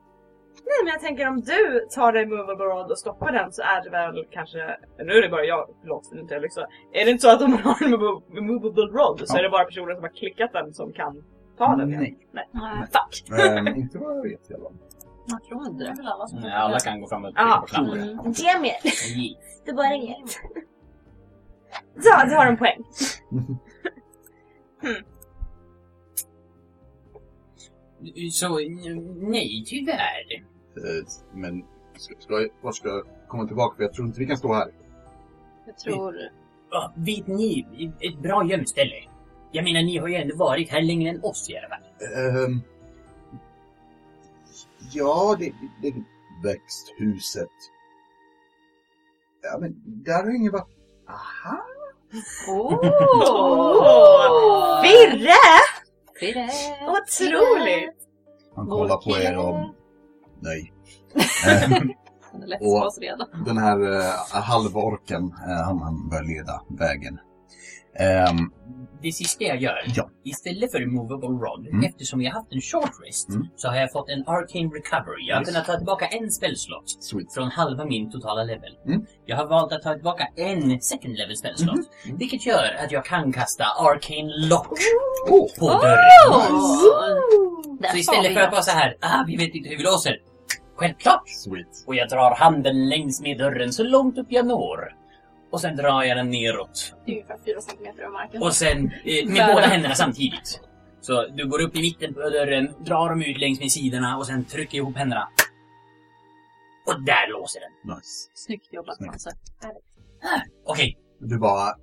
[SPEAKER 2] Nej men jag tänker om du tar Movable Rod och stoppar den så är det väl kanske... Nu är det bara jag, förlåt inte jag lyssnar. Är det inte så att om man har en move- Movable Rod så
[SPEAKER 3] Ja.
[SPEAKER 2] är det bara personer som har klickat den som kan ta den? igen?
[SPEAKER 3] Nej.
[SPEAKER 2] Nej.
[SPEAKER 1] Nej,
[SPEAKER 2] Fuck!
[SPEAKER 3] Ehm, inte vad jag vet i alla fall.
[SPEAKER 1] Jag tror inte
[SPEAKER 5] Det väl alla som
[SPEAKER 6] Nej, alla kan gå fram och
[SPEAKER 2] Ja.
[SPEAKER 6] trycka på knappen.
[SPEAKER 1] Mm.
[SPEAKER 2] Damn it! Det var inget. Ja, du har en poäng. Hmm.
[SPEAKER 6] Så nej, tyvärr.
[SPEAKER 3] Eh, Men ska, ska, jag- vart ska jag komma tillbaka? För jag tror inte vi kan stå här.
[SPEAKER 1] Jag tror...
[SPEAKER 6] Ja, vet ni, ett bra gömställe. Jag menar, ni har ju ändå varit här längre än oss i alla fall.
[SPEAKER 3] Ehm, ja, det, det, det växthuset. Ja, men där har ingen varit. Aha!
[SPEAKER 2] Åh! Virre!
[SPEAKER 1] Virre!
[SPEAKER 2] Otroligt!
[SPEAKER 3] Han kollar på er och... Nej.
[SPEAKER 1] Han är lätt
[SPEAKER 3] Och-
[SPEAKER 1] för oss redan.
[SPEAKER 3] den här uh, halvorken, eh, han, han bör leda vägen. Ehm,
[SPEAKER 6] Det sista jag gör,
[SPEAKER 3] Ja.
[SPEAKER 6] istället för movable rod,
[SPEAKER 3] Mm.
[SPEAKER 6] eftersom jag haft en short rest,
[SPEAKER 3] Mm.
[SPEAKER 6] så har jag fått en arcane recovery. Jag har
[SPEAKER 3] Yes.
[SPEAKER 6] kunnat ta tillbaka en spellslot
[SPEAKER 3] sweet.
[SPEAKER 6] från halva min totala level.
[SPEAKER 3] Mm.
[SPEAKER 6] Jag har valt att ta tillbaka en second level spellslot,
[SPEAKER 3] Mhm. Mm.
[SPEAKER 6] vilket gör att jag kan kasta arcane lock
[SPEAKER 3] Oh,
[SPEAKER 6] på dörren.
[SPEAKER 1] Där
[SPEAKER 6] Så
[SPEAKER 1] har
[SPEAKER 6] istället för att vara så här, ah, vi vet inte hur vi låser. Självklart!
[SPEAKER 3] sweet.
[SPEAKER 6] Och jag drar handen längs med dörren så långt upp jag når. Och sen drar jag den neråt.
[SPEAKER 5] Ungefär fyra centimeter över marken.
[SPEAKER 6] Och sen eh, med båda händerna samtidigt. Så du går upp i mitten på dörren, drar dem ut längs med sidorna och sen trycker ihop händerna. Och där låser den.
[SPEAKER 3] Nice.
[SPEAKER 1] Snyggt jobbat
[SPEAKER 3] Snyggt.
[SPEAKER 1] Hansa.
[SPEAKER 6] Okej,
[SPEAKER 3] Du bara...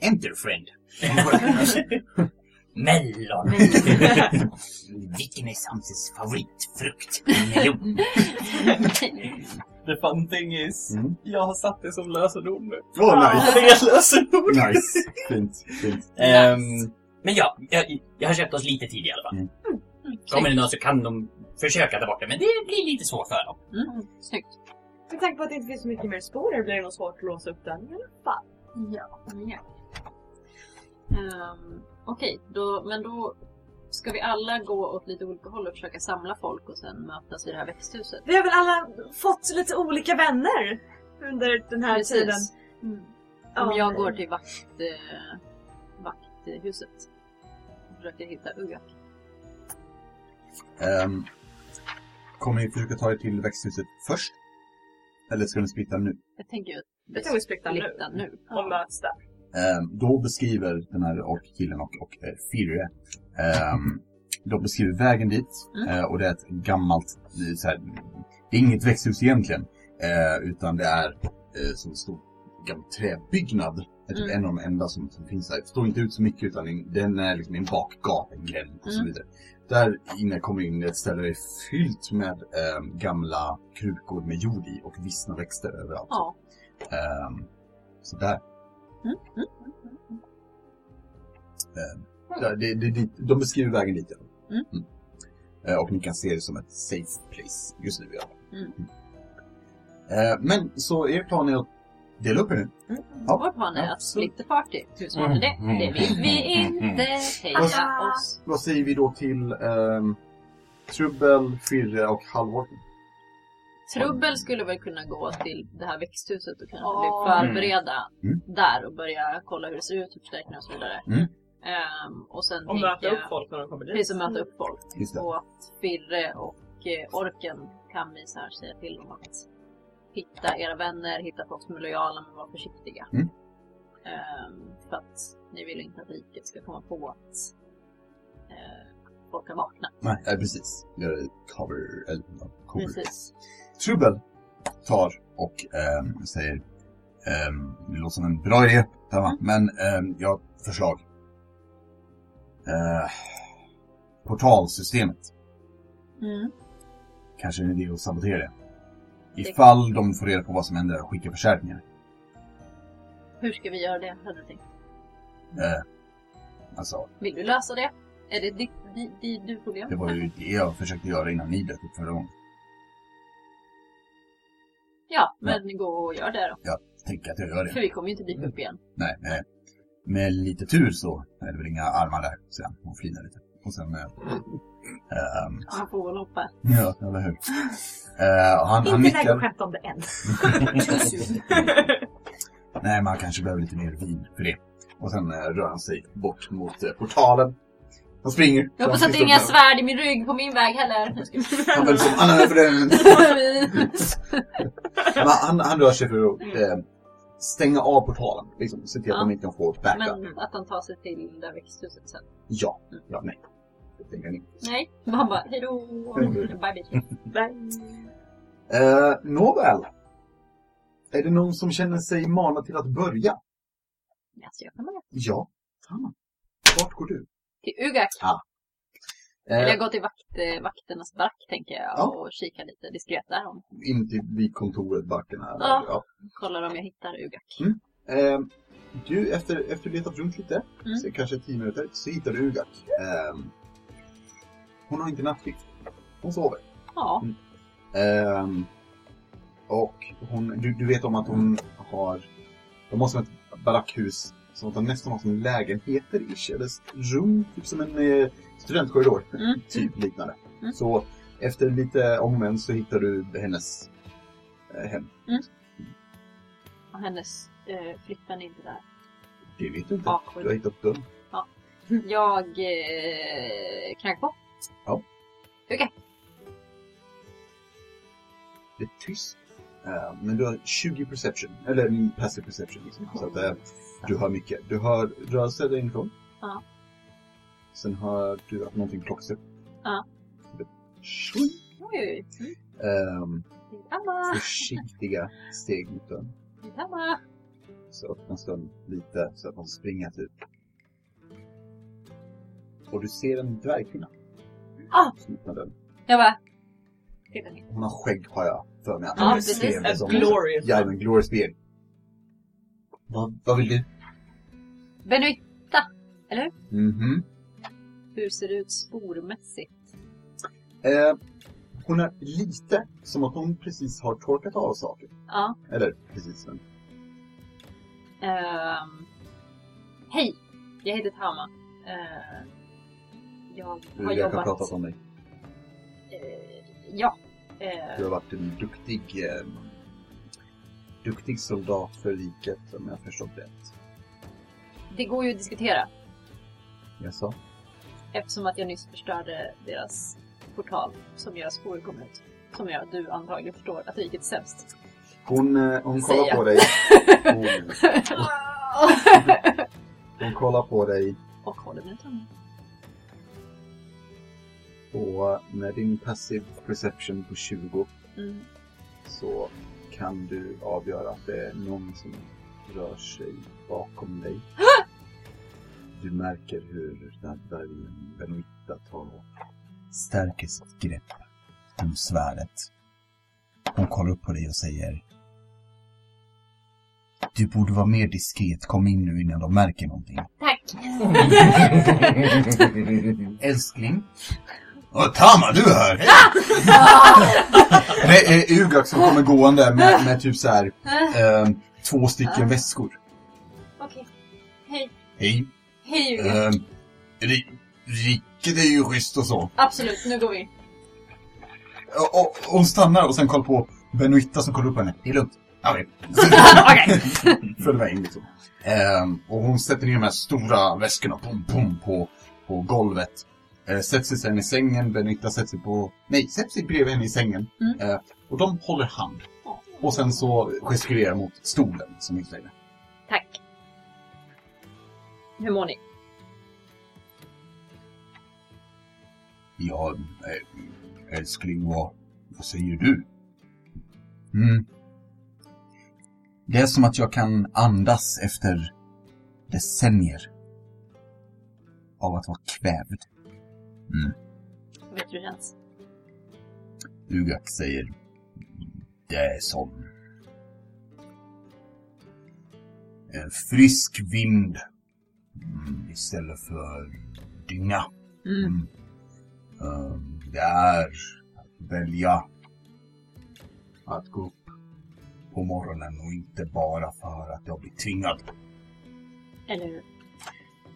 [SPEAKER 6] enter friend. Mellon. Vilken är Samses favoritfrukt? Melon.
[SPEAKER 2] The fun thing is,
[SPEAKER 3] Mm.
[SPEAKER 2] jag har satt det som lösenord nu.
[SPEAKER 3] Åh, nice!
[SPEAKER 2] Det är lösenord!
[SPEAKER 3] Nice. Fint, fint.
[SPEAKER 6] Ehm, men ja, jag, jag har köpt oss lite tid i alla fall.
[SPEAKER 3] Mm.
[SPEAKER 6] Kommer det någon så kan de försöka ta bort det, men det blir lite svårt för dem.
[SPEAKER 1] Mm. Snyggt.
[SPEAKER 2] Med tanke på att det inte finns så mycket mer sporer blir det nog svårt att låsa upp den i alla fall.
[SPEAKER 1] Ja. ja. Ehm, Okej, då, men då ska vi alla gå åt lite olika håll och försöka samla folk och sen mötas i det här växthuset.
[SPEAKER 2] Vi har väl alla fått lite olika vänner under den här tiden.
[SPEAKER 1] Mm.
[SPEAKER 2] Ja,
[SPEAKER 1] Om jag går till vakt, eh, vakthuset och försöker hitta Ugak.
[SPEAKER 3] Um, kommer ni försöka ta er till växthuset först? Eller ska ni splitta nu?
[SPEAKER 1] Jag tänker
[SPEAKER 2] tror vi splittar nu.
[SPEAKER 1] splitta nu.
[SPEAKER 2] Och möts där.
[SPEAKER 3] Ehm, då beskriver den här orkkillen och, och eh, Firre, ehm, de beskriver vägen dit
[SPEAKER 1] Mm.
[SPEAKER 3] eh, och det är ett gammalt, eh, så här, det är inget växthus egentligen, eh, utan det är eh, som en stor gammal träbyggnad. Det är typ
[SPEAKER 1] Mm.
[SPEAKER 3] en av de enda som, som finns där. Det står inte ut så mycket utan en- den är liksom en bakgata, en gränd och så
[SPEAKER 1] Mm.
[SPEAKER 3] vidare. Där inne kommer in ett ställe där det är fyllt med ehm, gamla krukor med jord i och vissna växter överallt.
[SPEAKER 1] Ja.
[SPEAKER 3] Ehm, så där.
[SPEAKER 1] Mm. Mm.
[SPEAKER 3] Det, det, det, de beskriver vägen dit. Ja.
[SPEAKER 1] Mm.
[SPEAKER 3] Eh, och ni kan se det som ett safe place just nu i alla fall.
[SPEAKER 1] Mm.
[SPEAKER 3] Men så er plan är att dela upp er nu. Ja.
[SPEAKER 1] Vår plan är
[SPEAKER 3] Ja,
[SPEAKER 1] att splitta party. Hur svårt är det? Det vill vi inte. Heja oss.
[SPEAKER 3] Vad säger vi då till ehm, Trubbel, Firre och Halvorken?
[SPEAKER 1] Trubbel skulle väl kunna gå till det här växthuset och kanske
[SPEAKER 5] Ja.
[SPEAKER 1] förbereda
[SPEAKER 3] Mm.
[SPEAKER 1] där och börja kolla hur det ser ut, hur förstärkningar och så vidare.
[SPEAKER 3] Mm.
[SPEAKER 1] Ehm, och sen
[SPEAKER 2] Och
[SPEAKER 1] tänker
[SPEAKER 2] möta
[SPEAKER 1] jag-
[SPEAKER 2] upp folk när de kommer dit.
[SPEAKER 1] Precis, och möta upp folk. Och att Firre och eh, Orken kan vi så här säga till om att hitta era vänner, hitta folk som är lojala men var försiktiga.
[SPEAKER 3] Mm.
[SPEAKER 1] Ehm, för att ni vill inte att riket ska komma på att eh, folk har vaknat.
[SPEAKER 3] Nej, eh, precis. Gör det cover, eller cover.
[SPEAKER 1] Precis.
[SPEAKER 3] Trubbel tar och ehm, säger det låter som en bra idé, Emma, men jag har förslag. Eh, portalsystemet.
[SPEAKER 1] Mm.
[SPEAKER 3] Kanske en idé att sabotera det. Ifall de får reda på vad som händer och skickar förstärkningar.
[SPEAKER 1] Hur ska vi göra det, hade du tänkt?
[SPEAKER 3] Eh, alltså,
[SPEAKER 1] Vill du lösa det? Är det ditt, di, di, du problem?
[SPEAKER 3] det var ju det jag försökte göra innan ni dök upp förra gången.
[SPEAKER 1] Ja, men gå och gör det då.
[SPEAKER 3] Tänker att jag gör
[SPEAKER 1] För
[SPEAKER 3] det.
[SPEAKER 1] vi kommer ju inte dyka upp igen.
[SPEAKER 3] Nej, med, med lite tur så är det väl inga armar där, han och flinar lite. Och sen... Eh, ehm,
[SPEAKER 1] Han får väl hoppa.
[SPEAKER 3] ja, eller hur? Och han, han
[SPEAKER 2] Inte läge att skämta om det än.
[SPEAKER 3] Nej, men han kanske behöver lite mer vin för det. Och sen eh, rör han sig bort mot eh, portalen. Han springer.
[SPEAKER 1] Jag hoppas att
[SPEAKER 3] han
[SPEAKER 1] det är inga svärd i min rygg på min väg heller.
[SPEAKER 3] Han väl som han han, han rör sig för att eh, stänga av portalen. Liksom, se till att
[SPEAKER 1] Ja.
[SPEAKER 3] de inte kan få backup.
[SPEAKER 1] Men att han tar sig till det växthuset sen.
[SPEAKER 3] Ja, ja, nej. tänker ni.
[SPEAKER 1] Nej, man bara hejdå. Bye bye.
[SPEAKER 2] Bye.
[SPEAKER 3] Eh, nåväl. Är det någon som känner sig manad till att börja?
[SPEAKER 1] Alltså, jag kan börja.
[SPEAKER 3] Ja. Tamma. Vart går du?
[SPEAKER 1] Till Ugak.
[SPEAKER 3] Eh,
[SPEAKER 1] Eller jag går till vakt, eh, vakternas barack tänker jag
[SPEAKER 3] Ja.
[SPEAKER 1] och kikar lite diskret där. Om,
[SPEAKER 3] in till vid kontoret, backen här.
[SPEAKER 1] Ja.
[SPEAKER 3] Ja.
[SPEAKER 1] kollar om jag hittar Ugak.
[SPEAKER 3] Mm. Eh, du, efter, efter letat runt lite,
[SPEAKER 1] Mm.
[SPEAKER 3] så kanske tio minuter, så hittar du Ugak. Eh, hon har inte nattskift. Hon sover.
[SPEAKER 1] Ja.
[SPEAKER 3] Ehm, och hon, du, du vet om att hon har, de har som ett barackhus som de nästan har som lägenheter ish, eller rum, typ som en eh, studentkorridor.
[SPEAKER 1] Mm.
[SPEAKER 3] Typ liknande.
[SPEAKER 1] Mm.
[SPEAKER 3] Så efter lite om så hittar du hennes eh, hem.
[SPEAKER 1] Och hennes eh, flickvän är inte där.
[SPEAKER 3] Det vet du inte.
[SPEAKER 1] Awkward.
[SPEAKER 3] Du har hittat dörren.
[SPEAKER 1] Jag eh, knackar på.
[SPEAKER 3] Ja.
[SPEAKER 1] Ugak.
[SPEAKER 3] Det är tyst. Eh, men du har 20 perception, eller mm, passive perception liksom. Så att eh, du hör mycket. Du hör rörelser där inifrån.
[SPEAKER 1] Ja.
[SPEAKER 3] Sen hör du att någonting plockas upp.
[SPEAKER 1] Ja.
[SPEAKER 3] Tjoing!
[SPEAKER 1] Oj, Emma!
[SPEAKER 3] försiktiga steg mot dörren. Så öppnas dörren lite så att man springer typ. Och du ser en dvärgkvinna.
[SPEAKER 1] Ah!
[SPEAKER 3] Som öppnar dörren.
[SPEAKER 1] Jag bara...
[SPEAKER 3] Hon har skägg har jag för mig. att
[SPEAKER 1] Ja,
[SPEAKER 3] jag
[SPEAKER 1] precis.
[SPEAKER 3] som.
[SPEAKER 2] glorious
[SPEAKER 3] Ja, men glorious beard. Vad, vad vill du?
[SPEAKER 1] Benuitta!
[SPEAKER 3] Mhm.
[SPEAKER 1] Hur ser det ut spormässigt?
[SPEAKER 3] Eh, hon är lite som att hon precis har torkat av saker.
[SPEAKER 1] Ja.
[SPEAKER 3] Eller precis. Men.
[SPEAKER 1] Ehm, hej! Jag heter Tama. Ehm, jag har
[SPEAKER 3] Jag har
[SPEAKER 1] jobbat...
[SPEAKER 3] pratat om dig.
[SPEAKER 1] Eh, ja. Eh,
[SPEAKER 3] Du har varit en duktig, eh, duktig soldat för riket om jag förstått rätt.
[SPEAKER 1] det går ju att diskutera
[SPEAKER 3] Jag sa.
[SPEAKER 1] Eftersom att jag nyss förstörde deras portal som gör sporer kommer ut. Som gör att du antagligen förstår att riket är sämst.
[SPEAKER 3] Hon, eh, hon kollar på dig. Hon, hon kollar på dig
[SPEAKER 1] Och håller mina tummar.
[SPEAKER 3] och med din passive perception på 20
[SPEAKER 1] Mm.
[SPEAKER 3] så kan du avgöra att det är någon som rör sig bakom dig. Du märker hur den här dvärgen Benoita tar och stärker sitt grepp om svärdet. Hon kollar upp på dig och säger Du borde vara mer diskret, kom in nu innan de märker någonting.
[SPEAKER 1] Tack!
[SPEAKER 3] Älskling? Åh, Tama, du är här! Det är Ugak som kommer gående med, med typ så här eh, två stycken väskor.
[SPEAKER 1] Okej. Hej.
[SPEAKER 3] Hej.
[SPEAKER 1] Hej Julia.
[SPEAKER 3] Eh, ri- riket är ju schysst och så.
[SPEAKER 1] Absolut, nu går vi.
[SPEAKER 3] Och, och, hon stannar och sen kollar på Benoita som kollar upp henne. Det är lugnt. Okej.
[SPEAKER 1] Okej.
[SPEAKER 3] Följ med in liksom. Ehm, och hon sätter ner de här stora väskorna pum, pum, på, på golvet. Uh, sätter sig sen i sängen, Benita sätter sig på... Nej, sätter sig bredvid henne i sängen.
[SPEAKER 1] Mm.
[SPEAKER 3] Eh, och de håller hand. Och sen så gestikulerar mot stolen som där.
[SPEAKER 1] Tack. Hur mår ni?
[SPEAKER 3] Ja, eh, älskling, vad, vad säger du? Mm. Det är som att jag kan andas efter decennier av att vara kvävd.
[SPEAKER 1] Vet du hur det känns?
[SPEAKER 3] Ugak säger Det är som en frisk vind mm, istället för dynga.
[SPEAKER 1] Mm.
[SPEAKER 3] Ehm, det är att välja att gå upp på morgonen och inte bara för att jag blir tvingad.
[SPEAKER 1] Eller hur?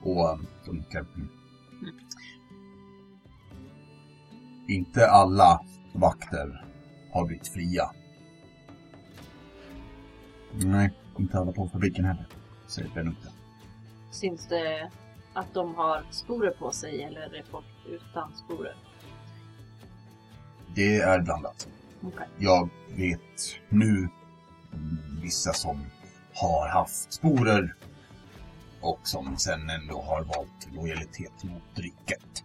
[SPEAKER 3] Och um, så nickar. Mm. Inte alla vakter har blivit fria. Nej, inte alla på fabriken heller, säger Benutta.
[SPEAKER 1] Syns det att de har sporer på sig eller är folk utan sporer?
[SPEAKER 3] Det är blandat.
[SPEAKER 1] Okej.
[SPEAKER 3] Jag vet nu mm, vissa som har haft sporer och som sen ändå har valt lojalitet mot riket.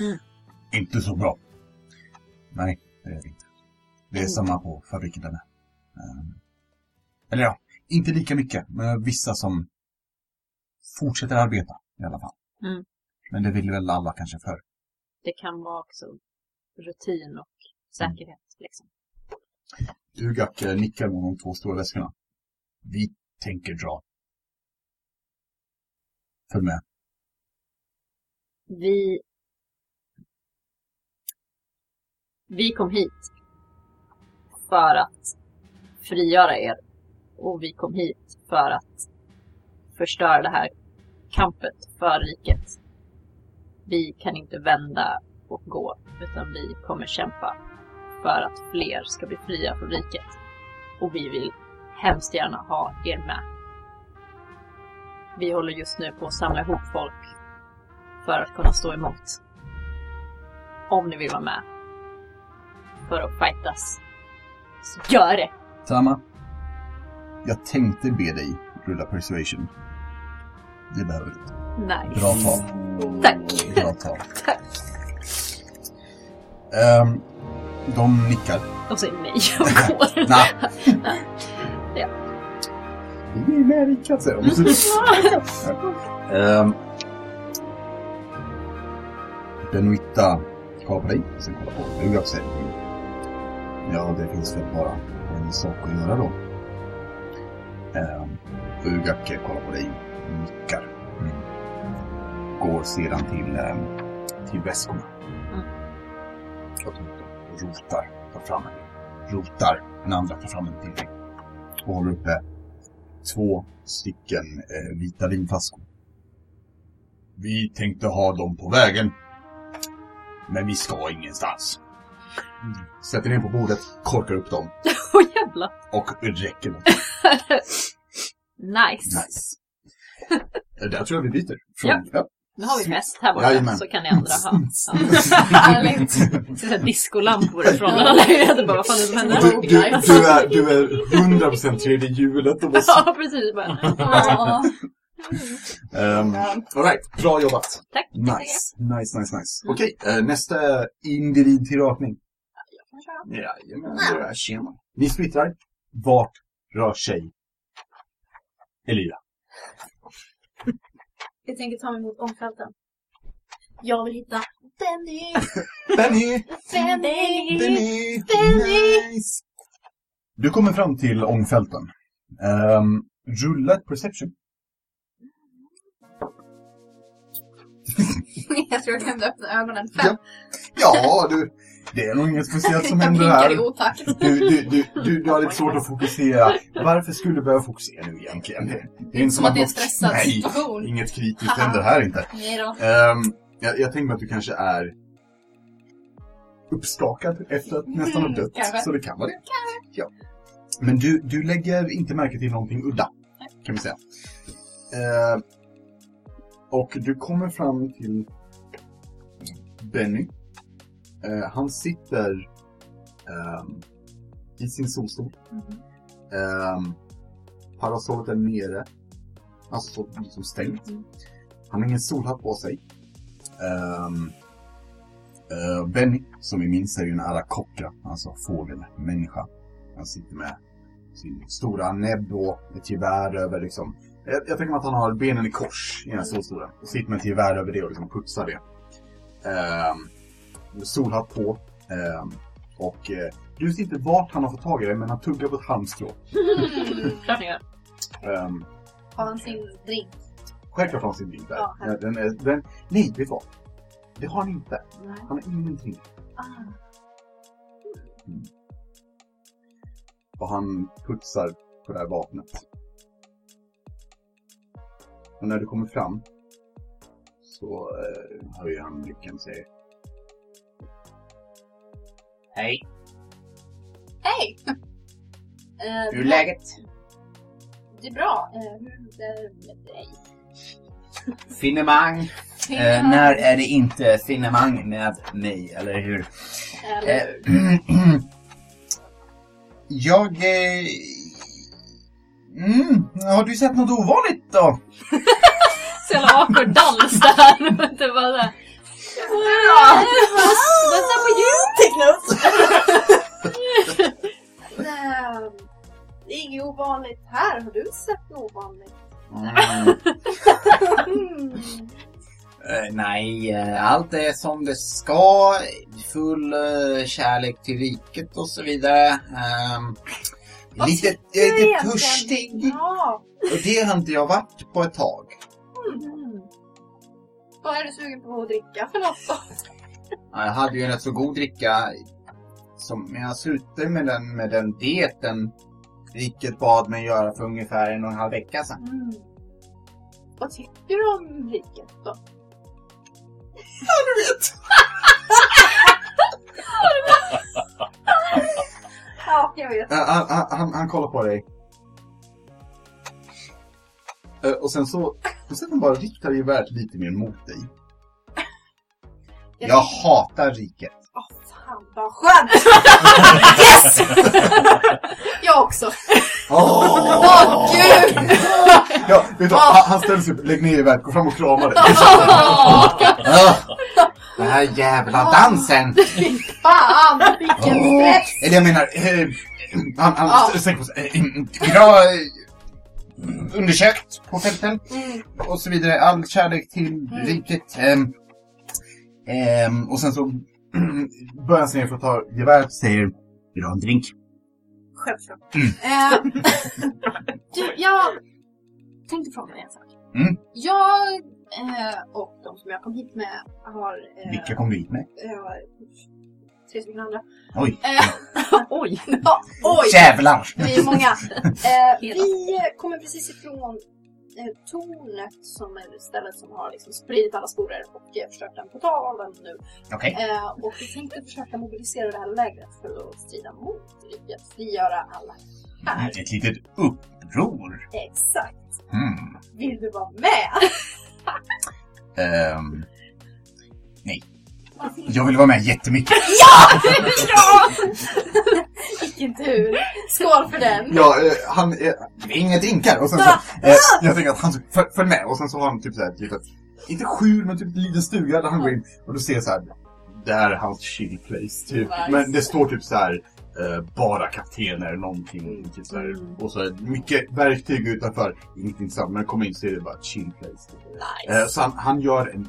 [SPEAKER 1] Mm.
[SPEAKER 3] Inte så bra. Nej, det är det inte. Det är samma på fabriken där med. Ehm, Eller ja, inte lika mycket. Men vissa som fortsätter arbeta i alla fall.
[SPEAKER 1] Mm.
[SPEAKER 3] Men det vill väl alla kanske för.
[SPEAKER 1] Det kan vara också rutin och säkerhet. Liksom.
[SPEAKER 3] Ugak eh, nickar mot de två stora väskorna. Vi tänker dra. Följ med.
[SPEAKER 1] Vi... Vi kom hit för att frigöra er. Och vi kom hit för att förstöra det här kampet för riket. Vi kan inte vända och gå, utan vi kommer kämpa för att fler ska bli fria från riket. Och vi vill hemskt gärna ha er med. Vi håller just nu på att samla ihop folk för att kunna stå emot. Om ni vill vara med. För att fightas. Så gör det!
[SPEAKER 3] Tama. Jag tänkte be dig rulla persuasion. Det behöver du inte.
[SPEAKER 1] Nice.
[SPEAKER 3] Bra tal.
[SPEAKER 1] Tack.
[SPEAKER 3] Bra tal.
[SPEAKER 1] Tack.
[SPEAKER 3] Ehm, de nickar.
[SPEAKER 1] De säger nej och går.
[SPEAKER 3] Nej.
[SPEAKER 1] Ja.
[SPEAKER 3] Vi är med rika, säger de. Ehm, Benuita kollar på dig, sen kollar på Ugak säger Ja, det finns väl bara en sak att göra då. Ehm, Ugak kollar på dig nickar. Mm. Går sedan till, ehm, till väskorna.
[SPEAKER 1] Mm.
[SPEAKER 3] Och rotar, tar fram en. Rotar, den andra tar fram en till. Och håller uppe två stycken eh, vita vinflaskor. Vi tänkte ha dem på vägen. Men vi ska ingenstans. Sätter ner på bordet, korkar upp dem
[SPEAKER 1] Åh jävlar.
[SPEAKER 3] och räcker dem.
[SPEAKER 1] Nice.
[SPEAKER 3] Nice. Där tror jag vi byter.
[SPEAKER 1] Ja.
[SPEAKER 3] ja.
[SPEAKER 1] Nu har vi fest här borta
[SPEAKER 3] Jajamän.
[SPEAKER 1] så kan ni andra ha.
[SPEAKER 5] Härligt.
[SPEAKER 1] Så här discolampor ifrån den här lägenheten. Bara, vad fan är det som händer?
[SPEAKER 3] Du, du, du, är, du är 100% tredje hjulet och måste...
[SPEAKER 1] Ja, precis. Bara.
[SPEAKER 5] Ja.
[SPEAKER 3] Um, Alright, bra jobbat.
[SPEAKER 1] Tack.
[SPEAKER 3] Nice, nice, nice, nice. Okej, eh, nästa individ till rakning. Jajamän, det är tjena. Ni splittrar. Vart rör sig Elira?
[SPEAKER 5] Jag tänker ta mig mot omfälten. Jag vill hitta Benny!
[SPEAKER 3] Benny!
[SPEAKER 5] Benny!
[SPEAKER 3] Benny!
[SPEAKER 5] Benny!
[SPEAKER 3] Nice! Du kommer fram till ångfälten. Um, rulla ett perception.
[SPEAKER 5] jag tror jag kan öppna ögonen. Fem.
[SPEAKER 3] Ja, du, det är nog inget speciellt som händer här. Du, du, du, du, du har lite svårt att fokusera. Varför skulle du behöva fokusera nu egentligen? Det, det är inte
[SPEAKER 5] Som att det är en stressad
[SPEAKER 3] Nej,
[SPEAKER 5] situation.
[SPEAKER 3] inget kritiskt händer här inte.
[SPEAKER 5] Nej då.
[SPEAKER 3] Ehm, jag, jag tänker mig att du kanske är uppskakad efter att nästan ha
[SPEAKER 5] Mm,
[SPEAKER 3] dött.
[SPEAKER 5] kanske.
[SPEAKER 3] Så det kan vara det. Ja. Men du, du lägger inte märke till någonting udda, kan vi säga. Ehm, och du kommer fram till Benny. Eh, han sitter ehm, i sin solstol. Ehm, parasollet är nere. Alltså så liksom stängt. Han har ingen solhatt på sig. Ehm, eh, Benny, som vi minns, är ju en arakocka, alltså fågelmänniska. Han sitter med sin stora näbb och ett gevär över liksom. Jag, jag tänker mig att han har benen i kors i den här solstolen. Och sitter med ett gevär över det och liksom putsar det. Ehm, solhatt på. Ehm, och eh, du ser inte vart han har fått tag i det, men han tuggar på ett halmstrå.
[SPEAKER 1] Klart.
[SPEAKER 3] Ehm,
[SPEAKER 5] Har han sin drink?
[SPEAKER 3] Självklart har han sin drink där. Ja, den är, den, nej, vet du vad? Det har han inte.
[SPEAKER 5] Nej.
[SPEAKER 3] Han har ingenting.
[SPEAKER 5] Ah.
[SPEAKER 3] Och han putsar på det här vapnet. Och när du kommer fram så eh, höjer han blicken och säger
[SPEAKER 6] Hej,
[SPEAKER 5] Hej! Eh,
[SPEAKER 6] hur är läget?
[SPEAKER 5] Det är bra. Eh, hur är det med dig?
[SPEAKER 6] Finemang. Eh, när är det inte finemang med mig, eller hur?
[SPEAKER 5] Eller,
[SPEAKER 6] Eh,
[SPEAKER 3] Jag... Eh, mm, har du sett något ovanligt då?
[SPEAKER 1] Så jävla awkward dans där. Det var där.
[SPEAKER 5] What's up with you?
[SPEAKER 2] Take notes!
[SPEAKER 5] Det är inget ovanligt här. Har du sett något ovanligt?
[SPEAKER 7] Mm.
[SPEAKER 5] Mm.
[SPEAKER 7] Eh, nej, eh, allt är som det ska. Full eh, kärlek till riket och så vidare.
[SPEAKER 5] Vad
[SPEAKER 7] lite,
[SPEAKER 5] tycker du
[SPEAKER 7] lite törstig.
[SPEAKER 5] Ja.
[SPEAKER 7] Och det har inte jag varit på ett tag.
[SPEAKER 5] Mm. Vad är du sugen på att dricka för något då?
[SPEAKER 7] Ja, Jag hade ju en rätt så god dricka. Som, jag slutade med den, med den dieten riket bad mig göra för ungefär en och en halv vecka sedan.
[SPEAKER 5] Mm. Vad tycker du om riket då?
[SPEAKER 3] Ja, du vet!
[SPEAKER 5] Ja, jag vet.
[SPEAKER 3] Uh, han, han, han, han kollar på dig. Eh, och sen så, och sen han bara riktar geväret lite mer mot dig. Jag hatar riket.
[SPEAKER 5] Åh, fan vad skönt! yes! jag också.
[SPEAKER 3] Åh!
[SPEAKER 5] Gud!
[SPEAKER 3] Ja, vet du, han, han ställer sig upp, lägger ner geväret, går fram och kramar dig. Ah,
[SPEAKER 7] Den här jävla dansen!
[SPEAKER 5] Fan, vilken stress!
[SPEAKER 3] Eller jag menar, eh, han, han
[SPEAKER 5] Ja.
[SPEAKER 3] sträcker på sig. Eh, Bra eh, undersökt på fälten.
[SPEAKER 5] Mm.
[SPEAKER 3] och så vidare. All kärlek till riket. Ehm, ehm, och sen så börjar han för att ta geväret och säger Vill du ha en drink?
[SPEAKER 5] Självklart.
[SPEAKER 3] Mm.
[SPEAKER 5] Eh, du, jag tänkte fråga dig en sak.
[SPEAKER 3] Mm.
[SPEAKER 5] Jag eh, och de som jag kom hit med har... Eh,
[SPEAKER 3] Vilka kom du hit med?
[SPEAKER 5] eh, tre stycken andra.
[SPEAKER 3] Oj,
[SPEAKER 5] Eh,
[SPEAKER 1] Oj!
[SPEAKER 5] ja, oj!
[SPEAKER 3] jävlar!
[SPEAKER 5] Vi är många. Eh, vi kommer precis ifrån eh, tornet som är stället som har liksom spridit alla sporer och eh, förstört den portalen nu.
[SPEAKER 3] Okej.
[SPEAKER 5] Eh, och vi tänkte försöka mobilisera det här lägret för att strida mot riket, frigöra alla här.
[SPEAKER 3] Ett litet uppror.
[SPEAKER 5] Exakt.
[SPEAKER 3] Hmm.
[SPEAKER 5] Vill du vara med?
[SPEAKER 3] Ehm, nej. Jag vill vara med jättemycket.
[SPEAKER 5] ja! Vilken tur. Skål för den.
[SPEAKER 3] Ja, eh, han är inga drinkar. Och sen så... Eh, jag tänker att han följ, följ med. Och sen så har han typ såhär ett litet... Inte skjul, men typ en liten stuga där han går in. Och du ser så här. Det här är hans chill place, typ. Men det står typ så här. Eh, bara kaptener, någonting. Typ.
[SPEAKER 5] Mm.
[SPEAKER 3] Och så mycket verktyg utanför. Inget intressant, men kommer in så är det bara chill place.
[SPEAKER 5] Nice.
[SPEAKER 3] Eh, så han, han gör en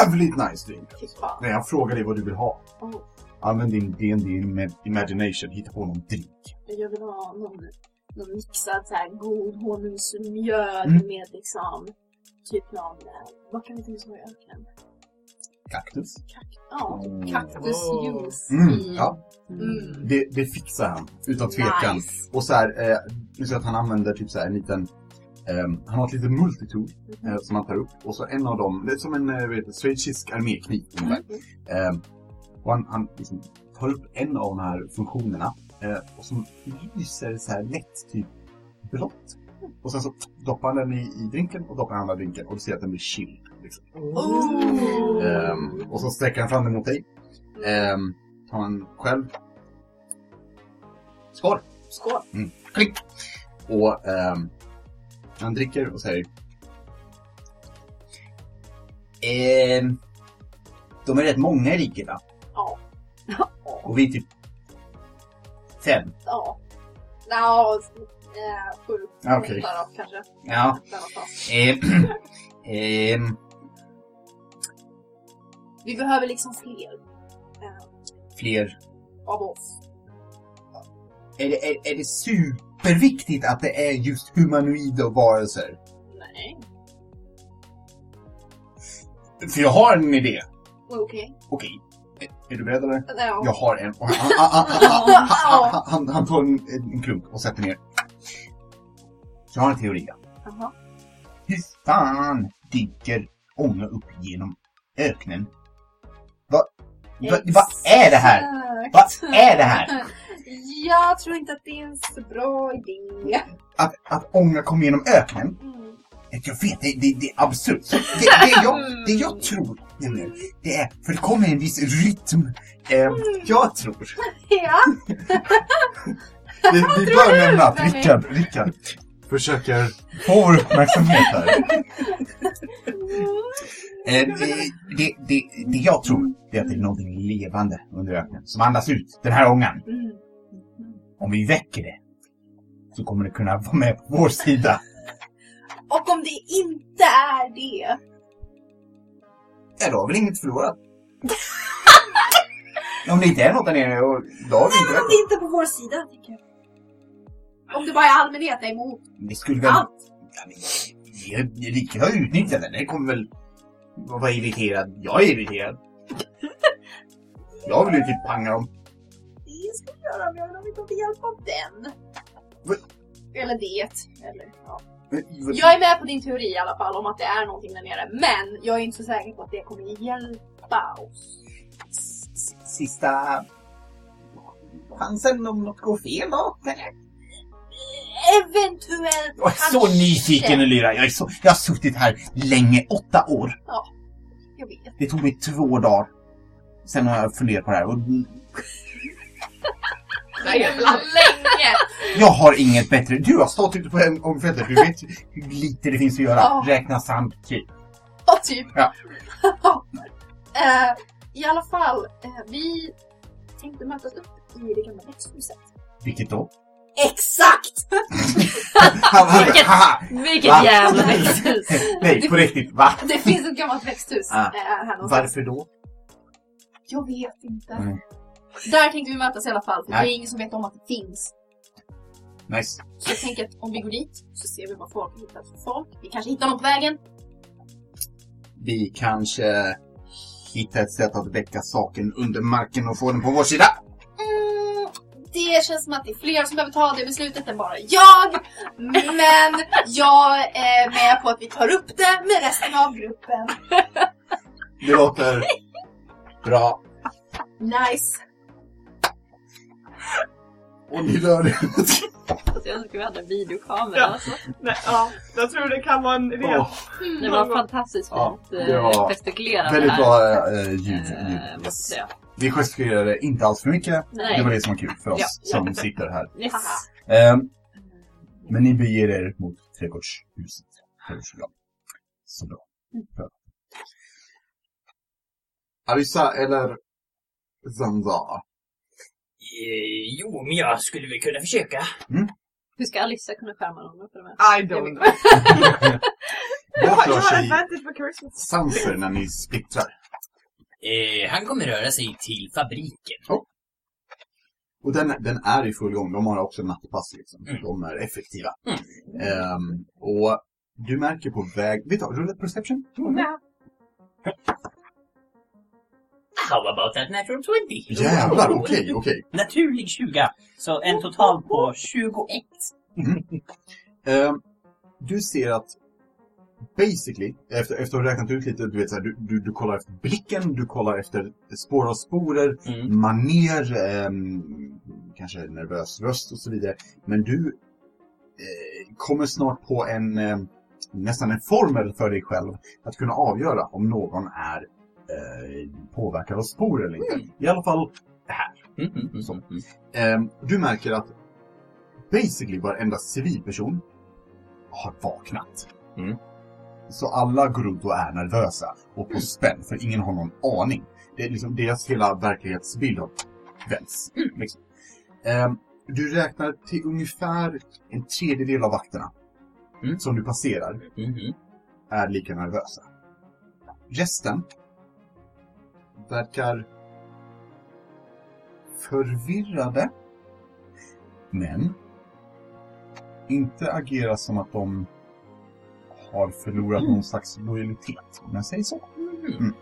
[SPEAKER 3] jävligt nice drink. Nej, han frågar dig vad du vill ha.
[SPEAKER 5] Oh.
[SPEAKER 3] Använd din D&D ima- imagination, hitta på någon drink.
[SPEAKER 5] Jag vill ha någon, någon mixad så här god honungsmjöl
[SPEAKER 3] Mm.
[SPEAKER 5] med liksom typ någon, eh, vad kan vi tänka oss i öknen?
[SPEAKER 3] Kaktus.
[SPEAKER 5] Kakt, ja,
[SPEAKER 3] Mm.
[SPEAKER 5] kaktusjuice
[SPEAKER 3] Mm,
[SPEAKER 5] i...
[SPEAKER 3] ja.
[SPEAKER 5] Mm.
[SPEAKER 3] Det, det fixar han, utan tvekan.
[SPEAKER 5] Nice.
[SPEAKER 3] Och så här, eh, ser att han använder typ så här en liten, ehm, han har ett litet multitool eh, som han tar upp. Och så en av dem, det är som en du, schweizisk armékniv ungefär. Ehm, och han, han liksom tar upp en av de här funktionerna eh, och så lyser så här lätt typ blått. Och sen så doppar han den i, i drinken och doppar han andra drinken och du ser att den blir chill. Liksom.
[SPEAKER 5] Oh.
[SPEAKER 3] Ehm, och så sträcker han fram den mot dig. Um, tar han själv. Skål!
[SPEAKER 5] Skål.
[SPEAKER 3] Klick! Och ehm, han dricker och säger
[SPEAKER 7] Ehm, de är rätt många i riket va?
[SPEAKER 5] Ja.
[SPEAKER 7] Och vi är typ fem.
[SPEAKER 5] Ja. Ja, eh, sju.
[SPEAKER 3] Ja, okej.
[SPEAKER 5] kanske.
[SPEAKER 7] Ja.
[SPEAKER 5] Där någonstans. Vi behöver liksom fler eh,
[SPEAKER 7] fler.
[SPEAKER 5] av oss.
[SPEAKER 7] Är det, är, är det superviktigt att det är just humanoida varelser?
[SPEAKER 5] Nej.
[SPEAKER 3] För jag har en idé.
[SPEAKER 5] Okej.
[SPEAKER 3] Okej. Är- Är du beredd eller?
[SPEAKER 5] Ja.
[SPEAKER 3] Jag har en. Och han, han, han, han, han, han, han, han tar en, en klunk och sätter ner.
[SPEAKER 7] Jag har en teori.
[SPEAKER 5] Jaha.
[SPEAKER 7] Hur fan dyker ånga upp genom öknen? Vad va, vad är det här? Vad är det här?
[SPEAKER 5] Jag tror inte att det är en så bra idé.
[SPEAKER 3] Att, att ånga kommer genom öknen.
[SPEAKER 5] Mm.
[SPEAKER 7] Jag vet, det, det, det är absurt. Det, det, jag, det jag tror, nämligen, det är, för det kommer en viss rytm. Eh, jag tror,
[SPEAKER 5] Ja.
[SPEAKER 3] Vi, vi bör nämna att Rickard, Rickard, försöker...
[SPEAKER 7] Få vår uppmärksamhet här. Eh, det, det, det, det jag tror är att det är någonting levande under öknen som andas ut den här ångan. Om vi väcker det så kommer det kunna vara med på vår sida.
[SPEAKER 5] Och om det inte är det,
[SPEAKER 7] Ja, då har vi inget förlorat. Om det inte är något där nere, då har vi inte
[SPEAKER 5] men om det inte är på vår sida, tycker jag. Om det bara är allmänhet är emot
[SPEAKER 7] Vi skulle väl...
[SPEAKER 5] allt.
[SPEAKER 7] Ja, men, vi- Riket har utnyttjat den. Det kommer väl vara irriterad. Jag är irriterad. Jag vill ju typ panga dem.
[SPEAKER 5] Det ska vi göra, men jag vill om vi får hjälp av den.
[SPEAKER 7] Va?
[SPEAKER 5] Eller det. Eller, ja.
[SPEAKER 7] Men,
[SPEAKER 5] Jag är med på din teori i alla fall om att det är någonting där nere. Men jag är inte så säker på att det kommer hjälpa oss.
[SPEAKER 7] s- s- Sista chansen om något går fel då?
[SPEAKER 5] Eventuellt
[SPEAKER 7] Jag är så
[SPEAKER 5] kanske.
[SPEAKER 7] nyfiken Lyra. Jag, är så, jag har suttit här länge, åtta år.
[SPEAKER 5] Jag vet.
[SPEAKER 7] Det tog mig två dagar. Sen har jag funderat på det här och
[SPEAKER 5] Länge!
[SPEAKER 7] jag har inget bättre. Du har stått ute på en- ångfältet. Du vet hur lite det finns att göra.
[SPEAKER 5] Ja.
[SPEAKER 7] Räkna sand, typ.
[SPEAKER 5] Ja, typ.
[SPEAKER 7] Ja.
[SPEAKER 5] Eh, I alla fall, eh, vi tänkte mötas upp i det gamla växthuset.
[SPEAKER 7] Vilket då?
[SPEAKER 5] Exakt!
[SPEAKER 7] Han,
[SPEAKER 1] Vilket-
[SPEAKER 7] haha.
[SPEAKER 1] Vilket
[SPEAKER 7] Va?
[SPEAKER 1] jävla växthus!
[SPEAKER 7] Nej, på riktigt. Va?
[SPEAKER 5] Det finns ett gammalt växthus
[SPEAKER 7] Ah.
[SPEAKER 5] eh, här någonstans.
[SPEAKER 7] Varför då?
[SPEAKER 5] Jag vet inte.
[SPEAKER 7] Mm.
[SPEAKER 5] Där tänkte vi mötas i alla fall, för
[SPEAKER 7] Nej.
[SPEAKER 5] det är ingen som vet om att det finns.
[SPEAKER 7] Nice.
[SPEAKER 5] Så jag tänker att om vi går dit så ser vi vad folk hittar för folk. Vi kanske hittar något på vägen.
[SPEAKER 7] Vi kanske hittar ett sätt att väcka saken under marken och få den på vår sida.
[SPEAKER 5] Det känns som att det är fler som behöver ta det beslutet än bara jag. Men jag är med på att vi tar upp det med resten av gruppen.
[SPEAKER 7] Det låter bra.
[SPEAKER 5] Nice.
[SPEAKER 3] Och ni rör er.
[SPEAKER 1] Alltså, jag önskar vi hade en videokamera.
[SPEAKER 2] Ja.
[SPEAKER 1] Alltså.
[SPEAKER 2] Nej, ja, jag tror det kan vara en idé.
[SPEAKER 3] Åh,
[SPEAKER 1] Det var fantastiskt
[SPEAKER 3] Ja,
[SPEAKER 1] fint
[SPEAKER 3] det var
[SPEAKER 1] eh, gestikulerat
[SPEAKER 3] väldigt bra äh, ljud. Ljud. Yes. Vi gestikulerade inte alls för mycket.
[SPEAKER 1] Nej.
[SPEAKER 3] Det var det som var kul för oss
[SPEAKER 1] Ja, ja.
[SPEAKER 3] som sitter här.
[SPEAKER 1] Yes.
[SPEAKER 3] Ehm, men ni beger er mot trädgårdshuset. Så bra. Bra. Arissa eller Zanza?
[SPEAKER 6] Eh, jo, men jag skulle väl kunna försöka.
[SPEAKER 1] Hur ska Alissa kunna skärma honom för det här?
[SPEAKER 2] I don't know.
[SPEAKER 3] Vart
[SPEAKER 2] Jag har
[SPEAKER 3] rör sig. Sanser när ni splittrar?
[SPEAKER 6] Eh, han kommer röra sig till fabriken.
[SPEAKER 3] Och den, den är i full gång. De har också nattpass liksom.
[SPEAKER 6] Mm.
[SPEAKER 3] De är effektiva.
[SPEAKER 6] Mm.
[SPEAKER 3] Ehm, och du märker på väg... Vet du, rulla perception?
[SPEAKER 2] Ja.
[SPEAKER 6] How about that natural 20?
[SPEAKER 3] Jävlar, okej, okej.
[SPEAKER 6] Naturlig 20. Så en total på 21.
[SPEAKER 3] Ehm, du ser att basically, efter, efter att ha räknat ut lite, du vet så här, du, du, du kollar efter blicken, du kollar efter spår av sporer,
[SPEAKER 6] Mm.
[SPEAKER 3] maner, ehm, kanske nervös röst och så vidare. Men du eh, kommer snart på en ehm, nästan en formel för dig själv att kunna avgöra om någon är eh, påverkad av spor eller inte. I alla fall här.
[SPEAKER 6] Mm, mm, mm,
[SPEAKER 3] Så.
[SPEAKER 6] mm.
[SPEAKER 3] Ehm, du märker att basically varenda civilperson har vaknat.
[SPEAKER 6] Mm.
[SPEAKER 3] Så alla Gerudo är nervösa och på spänn, för ingen har någon aning. Det är liksom deras hela verklighetsbild har vänts. Liksom. Ehm, du räknar till ungefär en tredjedel av vakterna
[SPEAKER 6] Mm.
[SPEAKER 3] som du passerar
[SPEAKER 6] Mm, mm.
[SPEAKER 3] är lika nervösa. Resten verkar förvirrade, men inte agera som att de har förlorat någon slags lojalitet, om jag säger så.
[SPEAKER 6] Mm.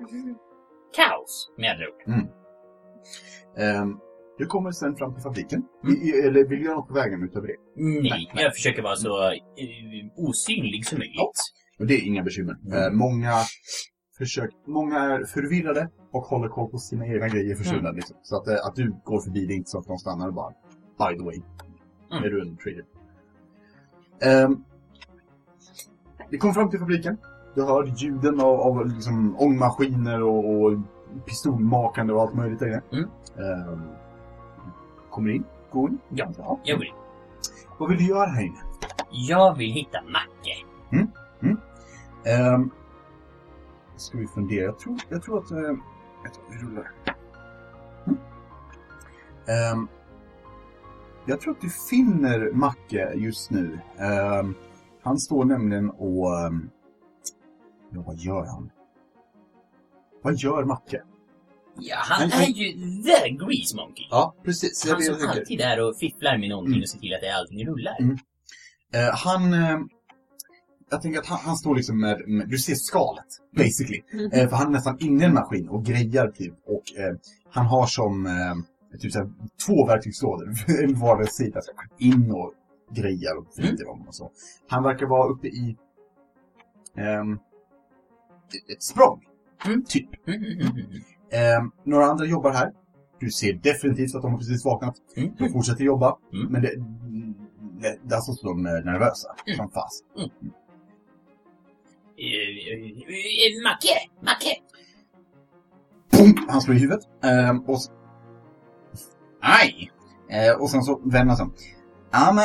[SPEAKER 6] Mm. Kaos, med andra ord.
[SPEAKER 3] Ehm, du kommer sen fram till fabriken.
[SPEAKER 6] Mm.
[SPEAKER 3] I, eller vill du göra något på vägen utöver det?
[SPEAKER 6] Nej, jag försöker vara så eh, osynlig som möjligt.
[SPEAKER 3] Och det är inga bekymmer. Eh, många, försök, många är förvirrade och håller koll på sina egna grejer försvunna.
[SPEAKER 6] Mm.
[SPEAKER 3] Liksom. Så att, eh, att du går förbi, det är inte så att de stannar och bara By the way,
[SPEAKER 6] Mm.
[SPEAKER 3] är du en trader? Ehm, vi kom fram till fabriken. Du hör ljuden av, av liksom ångmaskiner och, och pistolmakande och allt möjligt där inne.
[SPEAKER 6] Mm.
[SPEAKER 3] Ehm, kommer in.
[SPEAKER 7] Gå in.
[SPEAKER 6] Ja.
[SPEAKER 7] ja.
[SPEAKER 6] Jag går in.
[SPEAKER 3] Vad vill du göra här inne?
[SPEAKER 6] Jag vill hitta Macke.
[SPEAKER 3] Um, ska vi fundera? Jag tror, jag tror att... Uh, tror vi rullar. Mm. Ehm, jag tror att du finner Macke just nu. Ehm, han står nämligen och... Um, ja, vad gör han? Vad gör Macke?
[SPEAKER 6] Ja, han
[SPEAKER 3] Han-
[SPEAKER 6] är ju the Grease Monkey.
[SPEAKER 3] Ja, precis.
[SPEAKER 6] Han som alltid är och fifflar med någonting
[SPEAKER 3] Mm.
[SPEAKER 6] och ser till att det- allting rullar.
[SPEAKER 3] Mm. Eh, han... eh, jag tänker att han, han står liksom med, med... Du ser skalet, basically.
[SPEAKER 1] Mhm.
[SPEAKER 3] Eh, för han är nästan inne i en maskin och grejar typ. Och eh, han har som... Eh, typ såhär, två verktygslådor. En vardera sida. Så in och grejar och vrider dem och så. Han verkar vara uppe i... ehm, ett språng.
[SPEAKER 6] Mm.
[SPEAKER 3] Typ.
[SPEAKER 6] Mm, mm, mm, mm.
[SPEAKER 3] Ehm, några andra jobbar här. Du ser definitivt att de har precis vaknat.
[SPEAKER 6] Mm.
[SPEAKER 3] De fortsätter jobba.
[SPEAKER 6] Mm.
[SPEAKER 3] Men det, det, det är alltså så de nervösa.
[SPEAKER 6] Mm.
[SPEAKER 3] Som fas.
[SPEAKER 6] Eh, eh, Macke! Macke!
[SPEAKER 3] Punk! Han slår i huvudet. Ehm, och, aj! Eh, och sen så vänder han sig. Ja men,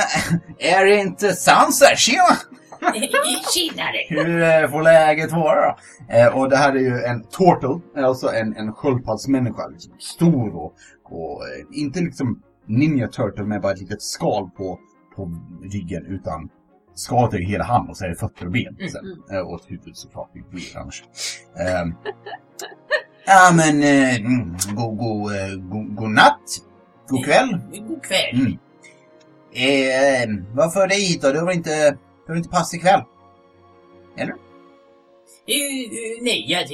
[SPEAKER 3] är det inte Sansa? Tjena!
[SPEAKER 6] Tjenare!
[SPEAKER 3] Hur eh, får läget vara då? Eh, och det här är ju en turtle, alltså en, en sköldpaddsmänniska. Liksom, stor och, och eh, inte liksom ninja turtle med bara ett litet skal på, på ryggen utan skalet är ju hela hand och så är det fötter och ben sen. Eh, och ett huvud såklart, det blir annars. Ehm, ja men, mm, god, god, eh, god, god natt. God kväll.
[SPEAKER 6] God kväll.
[SPEAKER 3] Mm. Eh, vad för dig hit då? Du har inte, du har inte pass ikväll?
[SPEAKER 6] Eh, eh, nej, jag,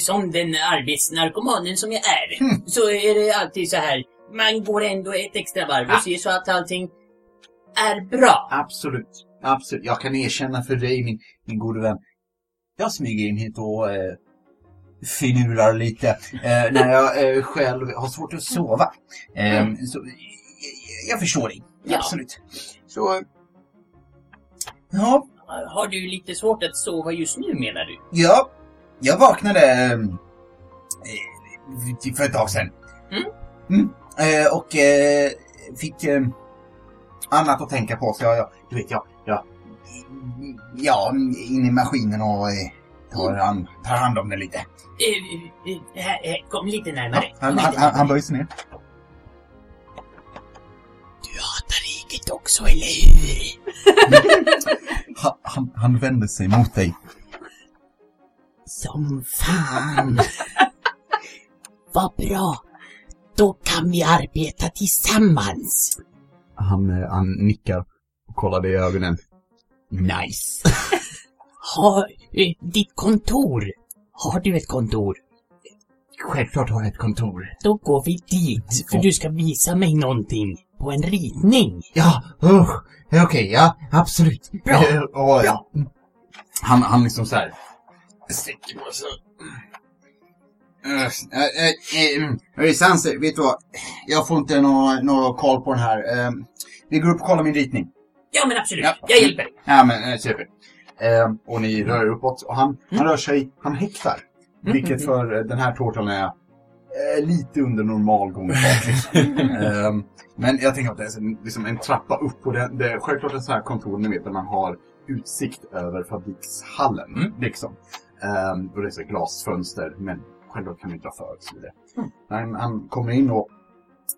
[SPEAKER 6] som den arbetsnarkomanen som jag är,
[SPEAKER 3] Mm.
[SPEAKER 6] så är det alltid så här. Man går ändå ett extra varv och ser så att allting är bra.
[SPEAKER 3] Absolut. Absolut. Jag kan erkänna för dig, min, min gode vän. Jag smyger in hit och eh, finular lite eh, när jag eh, själv har svårt att sova. Eh, så, jag, jag förstår dig.
[SPEAKER 6] Ja.
[SPEAKER 3] Absolut. Så... Ja,
[SPEAKER 6] Har du lite svårt att sova just nu menar du?
[SPEAKER 3] ja. Jag vaknade eh, för ett tag sedan.
[SPEAKER 6] Mm.
[SPEAKER 3] Mm. Eh, och eh, fick annat att tänka på. Så jag, jag du vet, jag, jag ja, in i maskinen och eh, tar, hand, tar hand om den lite.
[SPEAKER 6] Eh, eh, här, kom lite närmare.
[SPEAKER 3] Han,
[SPEAKER 6] Kom
[SPEAKER 3] han, han,
[SPEAKER 6] närmare.
[SPEAKER 3] han böjer sig ner.
[SPEAKER 6] Du hatar riket också, eller hur?
[SPEAKER 3] Han, han, han vänder sig mot dig.
[SPEAKER 6] Som fan. Vad bra. Då kan vi arbeta tillsammans.
[SPEAKER 3] Han, eh, han nickar och kollar dig i ögonen. Nice.
[SPEAKER 6] Har eh, ditt kontor. Har du ett kontor?
[SPEAKER 3] Självklart har jag ett kontor.
[SPEAKER 6] Då går vi dit, för du ska visa mig någonting. På en ritning.
[SPEAKER 3] Ja, uh, okej, ja, absolut.
[SPEAKER 6] Bra,
[SPEAKER 3] och,
[SPEAKER 6] bra.
[SPEAKER 3] Han, han liksom så här sträcker på sig. Uh, uh, uh, Hörru Sanse, vet du vad? Jag får inte någon nå koll på den här. Eh, vi går upp och kollar min ritning.
[SPEAKER 6] Ja, men absolut.
[SPEAKER 3] Ja.
[SPEAKER 6] Jag hjälper dig.
[SPEAKER 3] Ja men eh, super. Eh, och ni rör er uppåt. Och han, han rör sig, han häktar.
[SPEAKER 6] Mm,
[SPEAKER 3] Vilket för eh, den här tårtan är eh, lite under normal gångfart. eh, men jag tänker att det är liksom en trappa upp. Och det, det är självklart en sån här kontor ni vet där man har utsikt över fabrikshallen.
[SPEAKER 6] Mm.
[SPEAKER 3] Liksom. Eh, och det är så glasfönster. Men självklart kan inte dra för och så vidare. Han, han kommer in och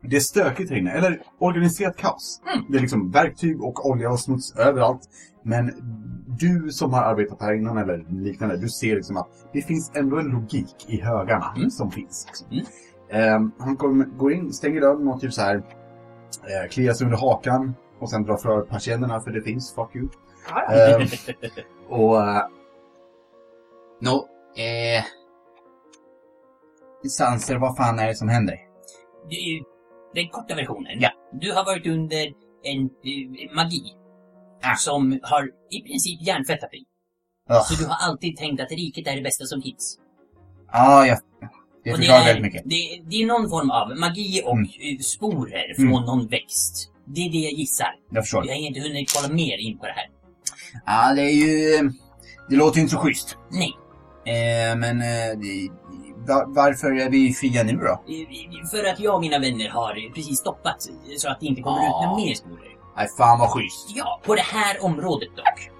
[SPEAKER 3] det är stökigt här inne, eller organiserat kaos.
[SPEAKER 6] Mm.
[SPEAKER 3] Det är liksom verktyg och olja och smuts överallt. Men du som har arbetat här innan eller liknande, du ser liksom att det finns ändå en logik i högarna
[SPEAKER 6] Mm.
[SPEAKER 3] som finns. Liksom.
[SPEAKER 6] Mm.
[SPEAKER 3] Ehm, han kommer, går in, stänger dörren och typ så här eh, kliar sig under hakan och sen drar för persiennerna för det finns, fuck you. Ehm, och... Uh, Nå, eh... Sanser, vad fan är det som händer?
[SPEAKER 6] Den korta versionen.
[SPEAKER 3] Ja.
[SPEAKER 6] Du har varit under en eh, magi.
[SPEAKER 3] Ah.
[SPEAKER 6] Som har i princip hjärntvättat dig.
[SPEAKER 3] Ugh.
[SPEAKER 6] Så du har alltid tänkt att riket är det bästa som finns.
[SPEAKER 3] Ja, jag, det
[SPEAKER 6] Och
[SPEAKER 3] förklarar
[SPEAKER 6] är,
[SPEAKER 3] väldigt mycket.
[SPEAKER 6] Det, det är någon form av magi och
[SPEAKER 3] Mm.
[SPEAKER 6] eh, sporer från
[SPEAKER 3] Mm.
[SPEAKER 6] någon växt. Det är det jag gissar.
[SPEAKER 3] Jag förstår.
[SPEAKER 6] Jag har inte hunnit kolla mer in på det här.
[SPEAKER 3] Ja, det är ju... Det låter ju inte så schysst.
[SPEAKER 6] Nej.
[SPEAKER 3] Eh, men eh, det, va- varför är vi fria nu då?
[SPEAKER 6] Eh, För att jag och mina vänner har precis stoppat så att det inte kommer
[SPEAKER 3] Ah.
[SPEAKER 6] ut några mer sporer.
[SPEAKER 3] Nej, fan vad schysst.
[SPEAKER 6] Ja, på det här området dock.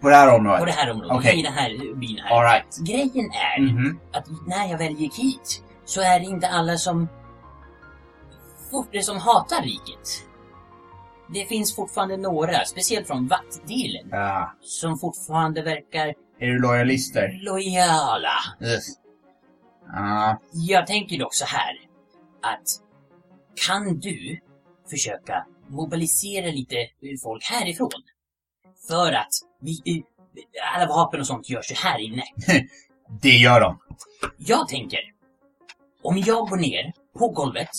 [SPEAKER 3] På det här
[SPEAKER 6] På
[SPEAKER 3] området?
[SPEAKER 6] det här området,
[SPEAKER 3] Okej.
[SPEAKER 6] i den här byn här.
[SPEAKER 3] Alright.
[SPEAKER 6] Grejen är
[SPEAKER 3] Mhm.
[SPEAKER 6] att när jag väl gick hit så är det inte alla som som hatar riket. Det finns fortfarande några, speciellt från vattdelen,
[SPEAKER 3] Ja.
[SPEAKER 6] som fortfarande verkar
[SPEAKER 3] Är du lojalister?
[SPEAKER 6] lojala.
[SPEAKER 3] Yes. Ja.
[SPEAKER 6] Jag tänker dock så här att kan du försöka mobilisera lite folk härifrån? För att vi, alla vapen och sånt görs ju här inne.
[SPEAKER 3] det gör de.
[SPEAKER 6] Jag tänker, om jag går ner på golvet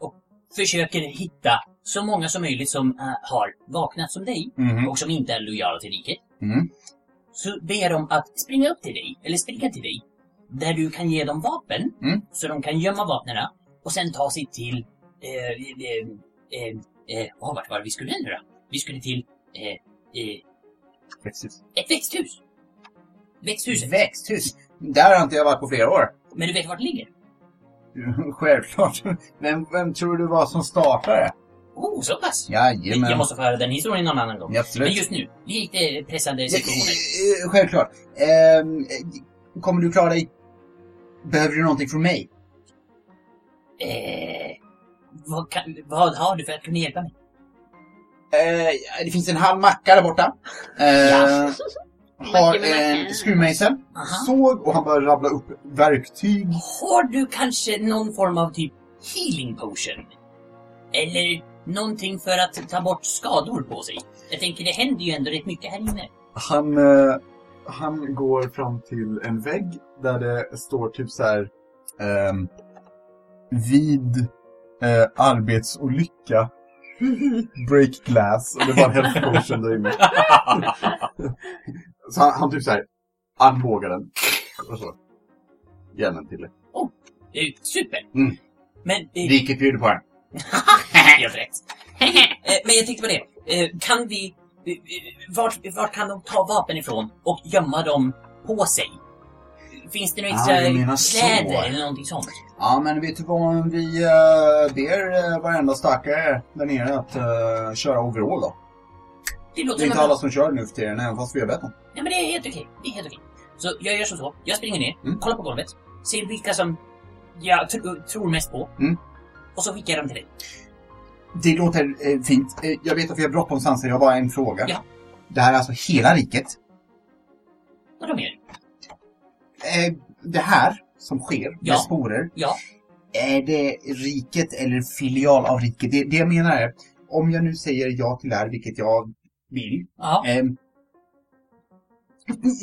[SPEAKER 6] och försöker hitta så många som möjligt som eh, har vaknat som dig
[SPEAKER 3] Mhm.
[SPEAKER 6] och som inte är lojala till riket,
[SPEAKER 3] Mm.
[SPEAKER 6] så ber jag dem att springa upp till dig, eller springa till dig, där du kan ge dem vapen,
[SPEAKER 3] Mm.
[SPEAKER 6] så de kan gömma vapnen och sen ta sig till... Eh, eh, eh, åh, vart var det vi skulle nu då? Vi skulle till eh, eh,
[SPEAKER 3] Växthus.
[SPEAKER 6] ett växthus. Växthuset.
[SPEAKER 3] Växthus? Där har inte jag varit på flera år.
[SPEAKER 6] Men du vet vart det ligger?
[SPEAKER 3] Självklart. Vem, vem tror du var som startade?
[SPEAKER 6] Oh, så pass!
[SPEAKER 3] Jajamän.
[SPEAKER 6] Jag måste få höra den historien någon annan gång.
[SPEAKER 3] Absolut.
[SPEAKER 6] Men just nu, lite pressande situationer.
[SPEAKER 3] Självklart. Eh, kommer du klara dig? Behöver du någonting från mig?
[SPEAKER 6] Eh, vad, kan, vad har du för att kunna hjälpa mig?
[SPEAKER 3] Eh, det finns en halv macka där borta. Eh,
[SPEAKER 6] Ja.
[SPEAKER 3] har en skruvmejsel.
[SPEAKER 8] Såg och han börjar rabbla upp verktyg.
[SPEAKER 6] Har du kanske någon form av typ healing potion? Eller någonting för att ta bort skador på sig? Jag tänker, det händer ju ändå rätt mycket här inne.
[SPEAKER 8] Han, eh, han går fram till en vägg där det står typ så här ehm, vid eh, arbetsolycka break glass och det var en health potion där inne. så han, han typ så här armbågar den och så ger den till dig.
[SPEAKER 6] Eh, super!
[SPEAKER 3] Mm.
[SPEAKER 6] Men... Eh,
[SPEAKER 3] Riket bjuder på den.
[SPEAKER 6] Helt rätt. Eh, Men jag tänkte på det. Eh, Kan vi... eh, eh, Vart, vart kan de ta vapen ifrån och gömma dem på sig? Finns det några
[SPEAKER 3] Ah,
[SPEAKER 6] extra
[SPEAKER 3] så.
[SPEAKER 6] kläder eller någonting sånt?
[SPEAKER 3] Ja, men vet du vad? Vi uh, ber uh, varenda stackare där nere att eh, köra overall då.
[SPEAKER 6] Det
[SPEAKER 3] Det
[SPEAKER 6] låter
[SPEAKER 3] är
[SPEAKER 6] som
[SPEAKER 3] inte alla som kör nu för tiden, även fast vi har bett dem.
[SPEAKER 6] Nej men det är helt okej. Det är helt okej. Så jag gör som så. Jag springer ner,
[SPEAKER 3] Mm.
[SPEAKER 6] kollar på golvet, ser vilka som jag tr- tror mest på.
[SPEAKER 3] Mm.
[SPEAKER 6] Och så skickar jag dem till dig.
[SPEAKER 3] Det låter eh, fint. Eh, jag vet att vi har bråttom Sansa, jag har bara en fråga.
[SPEAKER 6] Ja.
[SPEAKER 3] Det här är alltså hela riket.
[SPEAKER 6] Vadå mer?
[SPEAKER 3] Eh, det här som sker med
[SPEAKER 6] Ja.
[SPEAKER 3] sporer,
[SPEAKER 6] Ja.
[SPEAKER 3] är det riket eller filial av riket? Det, det jag menar är, om jag nu säger ja till det här, vilket jag vill,
[SPEAKER 6] Ja.
[SPEAKER 3] Ehm,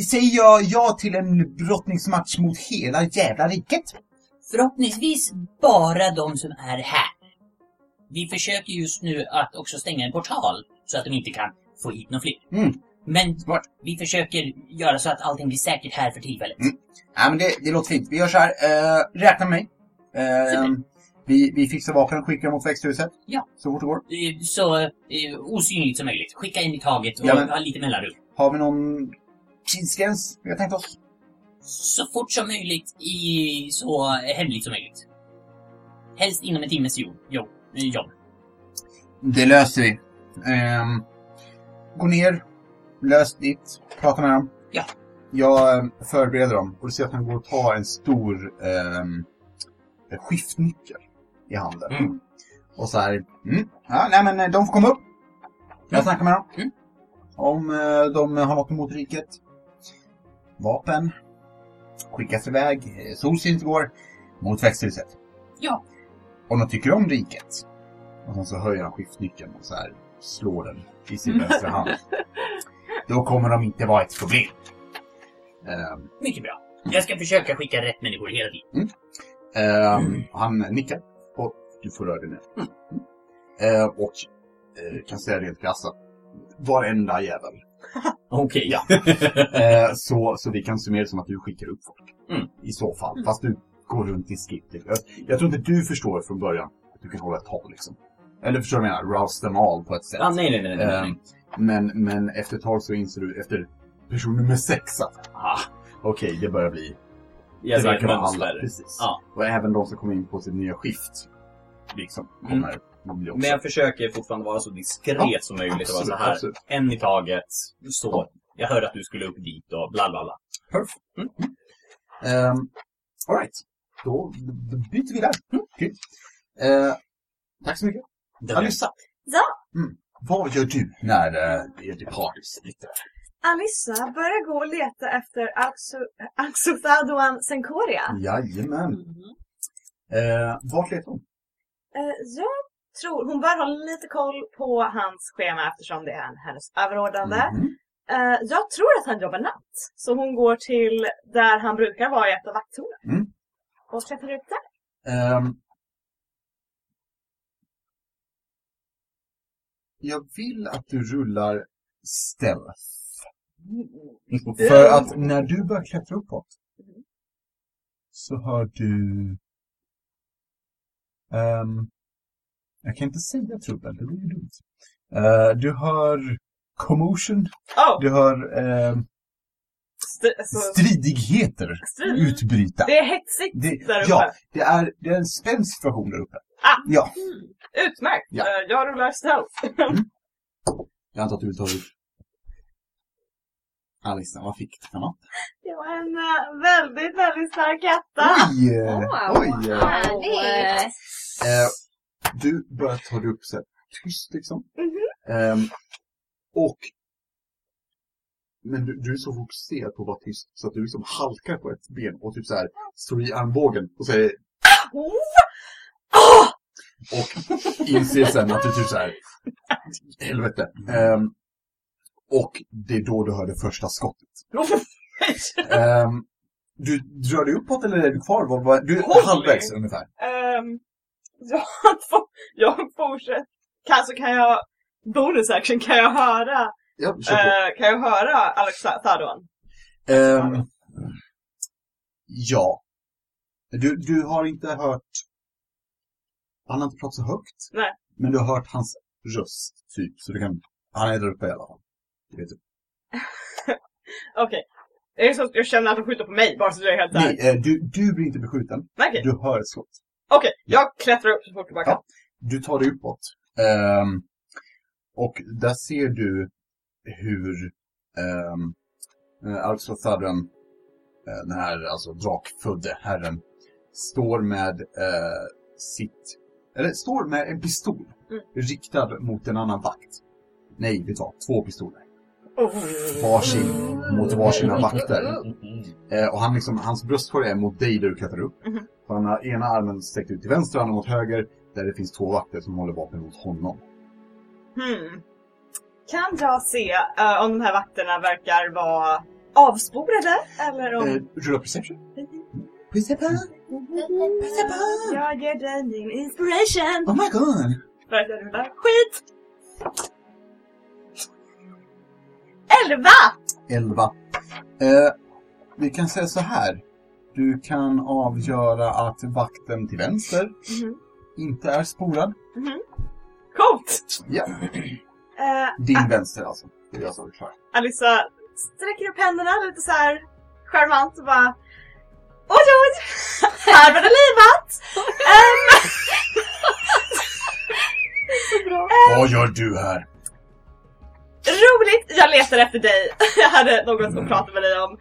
[SPEAKER 3] säger jag ja till en brottningsmatch mot hela jävla riket?
[SPEAKER 6] Förhoppningsvis bara de som är här. Vi försöker just nu att också stänga en portal så att de inte kan få hit några fler.
[SPEAKER 3] Mm.
[SPEAKER 6] Men
[SPEAKER 3] Smart.
[SPEAKER 6] vi försöker göra så att allting blir säkert här för tillfället.
[SPEAKER 3] Mm. Ja, men det, det låter fint. Vi gör så här. Eh, räkna med mig. Ehm, vi, vi fixar vapen och skickar mot växthuset.
[SPEAKER 6] Ja.
[SPEAKER 3] Så fort det går.
[SPEAKER 6] Eh, Så eh, osynligt som möjligt. Skicka en i taget och
[SPEAKER 3] Ja, men-
[SPEAKER 6] ha lite mellanrum.
[SPEAKER 3] Har vi någon tidsgräns vi har tänkt oss?
[SPEAKER 6] Så fort som möjligt i så hemligt som möjligt. Helst inom en timmes jobb. jobb. Jobb.
[SPEAKER 3] Det löser vi. Ehm, gå ner, lös ditt, prata med dem.
[SPEAKER 6] Ja.
[SPEAKER 3] Jag eh, förbereder dem och du ser att han går och tar en stor ehm, skiftnyckel i handen.
[SPEAKER 6] Mm.
[SPEAKER 3] Och så här, mm, ja, nej men eh, de får komma upp. Jag
[SPEAKER 6] Mm.
[SPEAKER 3] snackar med dem.
[SPEAKER 6] Mm.
[SPEAKER 3] Om eh, de har något emot riket. Vapen. Skickas iväg, eh, solsynt går, mot växthuset.
[SPEAKER 6] Ja.
[SPEAKER 3] Om de tycker om riket. Och sen så höjer han skiftnyckeln och så här slår den i sin vänstra hand. Då kommer de inte vara ett problem. Ehm,
[SPEAKER 6] Mycket bra. Jag ska försöka skicka rätt människor hela tiden.
[SPEAKER 3] ehm, Han nickar och du får röra dig ner.
[SPEAKER 6] Mm.
[SPEAKER 3] Ehm, och eh, kan säga rent krassa. Varenda jävel.
[SPEAKER 6] Okej.
[SPEAKER 3] Ja. Eh, så, så vi kan summera det som att du skickar upp folk.
[SPEAKER 6] Mm.
[SPEAKER 3] I så fall. Fast du går runt i skip. Jag, jag tror inte du förstår från början att du kan hålla ett tal liksom. Eller förstår du vad jag menar? Rouse them all på ett sätt.
[SPEAKER 6] Ah, nej, nej, nej. nej, nej.
[SPEAKER 3] Ehm, men, men efter ett tag så inser du, efter person nummer sex att ah, okej, det börjar bli
[SPEAKER 4] Jag
[SPEAKER 3] det verkar vara alla. Precis.
[SPEAKER 4] Ja.
[SPEAKER 3] Och även de som kommer in på sitt nya skift. Liksom, kommer bli också.
[SPEAKER 4] Men jag försöker fortfarande vara så diskret
[SPEAKER 3] Ja,
[SPEAKER 4] som möjligt och vara
[SPEAKER 3] absolut,
[SPEAKER 4] så här.
[SPEAKER 3] absolut.
[SPEAKER 4] En i taget. Så. Jag hörde att du skulle upp dit och bla bla bla.
[SPEAKER 3] Perfect. Mm. Um, Alright. Då, då byter vi där. Mm. Grymt. Eh, tack så mycket. Alissa.
[SPEAKER 2] Ja.
[SPEAKER 3] Mm. Vad gör du när uh, er party splittrar?
[SPEAKER 2] Alissa börjar gå och leta efter Axothaduan Senkoria.
[SPEAKER 3] Jajamän.
[SPEAKER 1] Mhm.
[SPEAKER 3] Eh, vart letar hon?
[SPEAKER 2] Eh, jag tror, hon bör ha lite koll på hans schema eftersom det är en hennes överordnade.
[SPEAKER 3] Mhm.
[SPEAKER 2] Eh, jag tror att han jobbar natt. Så hon går till där han brukar vara i ett av vakttornen.
[SPEAKER 3] Mm.
[SPEAKER 2] Och klättrar upp där.
[SPEAKER 3] Ehm, jag vill att du rullar stealth. För att när du börjar klättra uppåt så hör du... Ehm, jag kan inte säga trubbel, det blir ju dumt. Eh, du hör commotion,
[SPEAKER 2] Oh!
[SPEAKER 3] du hör ehm,
[SPEAKER 2] St- alltså,
[SPEAKER 3] stridigheter
[SPEAKER 2] strid.
[SPEAKER 3] utbryta.
[SPEAKER 2] Det är hetsigt
[SPEAKER 3] Det,
[SPEAKER 2] där uppe.
[SPEAKER 3] ja, det är, det är en spänd situation där uppe.
[SPEAKER 2] Ah.
[SPEAKER 3] Ja,
[SPEAKER 2] Utmärkt!
[SPEAKER 3] Ja.
[SPEAKER 2] Eh, jag rullar stealth.
[SPEAKER 3] jag antar att du vill ta ut Alissa, vad fick du för något?
[SPEAKER 2] Det var en eh, väldigt, väldigt stark etta.
[SPEAKER 3] Oj! eh,
[SPEAKER 5] Wow.
[SPEAKER 3] Oj! eh.
[SPEAKER 5] Härligt!
[SPEAKER 3] Eh, du börjar ta dig upp så här, tyst liksom. Ehm, och men du, du är så fokuserad på att vara tyst så att du liksom halkar på ett ben och typ så här står i armbågen och säger och inser sen att du typ så här helvete. Ehm, och det är då du hör det första skottet. Ehm, du drar dig uppåt eller är du kvar? Du är halvvägs ungefär.
[SPEAKER 2] Ehm, jag, får- jag fortsätter. Kan, så kan jag, bonus action, kan jag höra,
[SPEAKER 3] Ja,
[SPEAKER 2] eh, kan jag höra Alex Thaduan?
[SPEAKER 3] Ehm, ja. Du, du har inte hört... Han har inte pratat så högt.
[SPEAKER 2] Nej.
[SPEAKER 3] Men du har hört hans röst, typ. Så du kan... Han är där uppe i alla fall. Det vet du.
[SPEAKER 2] Okej. Det är så att jag känner att de skjuter på mig, bara så jag är helt där.
[SPEAKER 3] Nej, eh, du, du blir inte beskjuten.
[SPEAKER 2] Okej,
[SPEAKER 3] Du hör ett skott.
[SPEAKER 2] Okej, jag klättrar upp så fort jag bara kan.
[SPEAKER 3] Ja. Du tar dig uppåt. Ehm, och där ser du hur um, Alxothadran, uh, den här alltså drakfödde herren, står med eh, sitt, eller står med en pistol
[SPEAKER 2] Mm.
[SPEAKER 3] riktad mot en annan vakt. Nej, du vad? Två pistoler.
[SPEAKER 2] Oh.
[SPEAKER 3] Varsin mot varsina vakter. Eh, och han liksom, hans bröstkorg är mot dig där du klättrar upp.
[SPEAKER 2] Mhm.
[SPEAKER 3] Så han har ena armen sträckt ut till vänster, andra mot höger. Där det finns två vakter som håller vapen mot honom.
[SPEAKER 2] Hmm. Kan jag se eh, om de här vakterna verkar vara avsporade? Eller om...
[SPEAKER 3] Eh, rulla perception. Perception. Perception.
[SPEAKER 2] Jag ger dig min inspiration!
[SPEAKER 3] Oh my god.
[SPEAKER 2] För att jag rullar skit! Elva!
[SPEAKER 3] 11. Eh, vi kan säga så här. Du kan avgöra att vakten till vänster
[SPEAKER 2] Mhm.
[SPEAKER 3] inte är spolad.
[SPEAKER 2] Coolt!
[SPEAKER 3] Ja,
[SPEAKER 2] Eh,
[SPEAKER 3] din vänster alltså. Det är jag som är klar.
[SPEAKER 2] Alissa sträcker upp händerna lite så här charmant och bara Oj oj! Här var det livat! Ehm,
[SPEAKER 3] Vad gör du här?
[SPEAKER 2] roligt! Jag letar efter dig. Jag hade något att prata med dig om.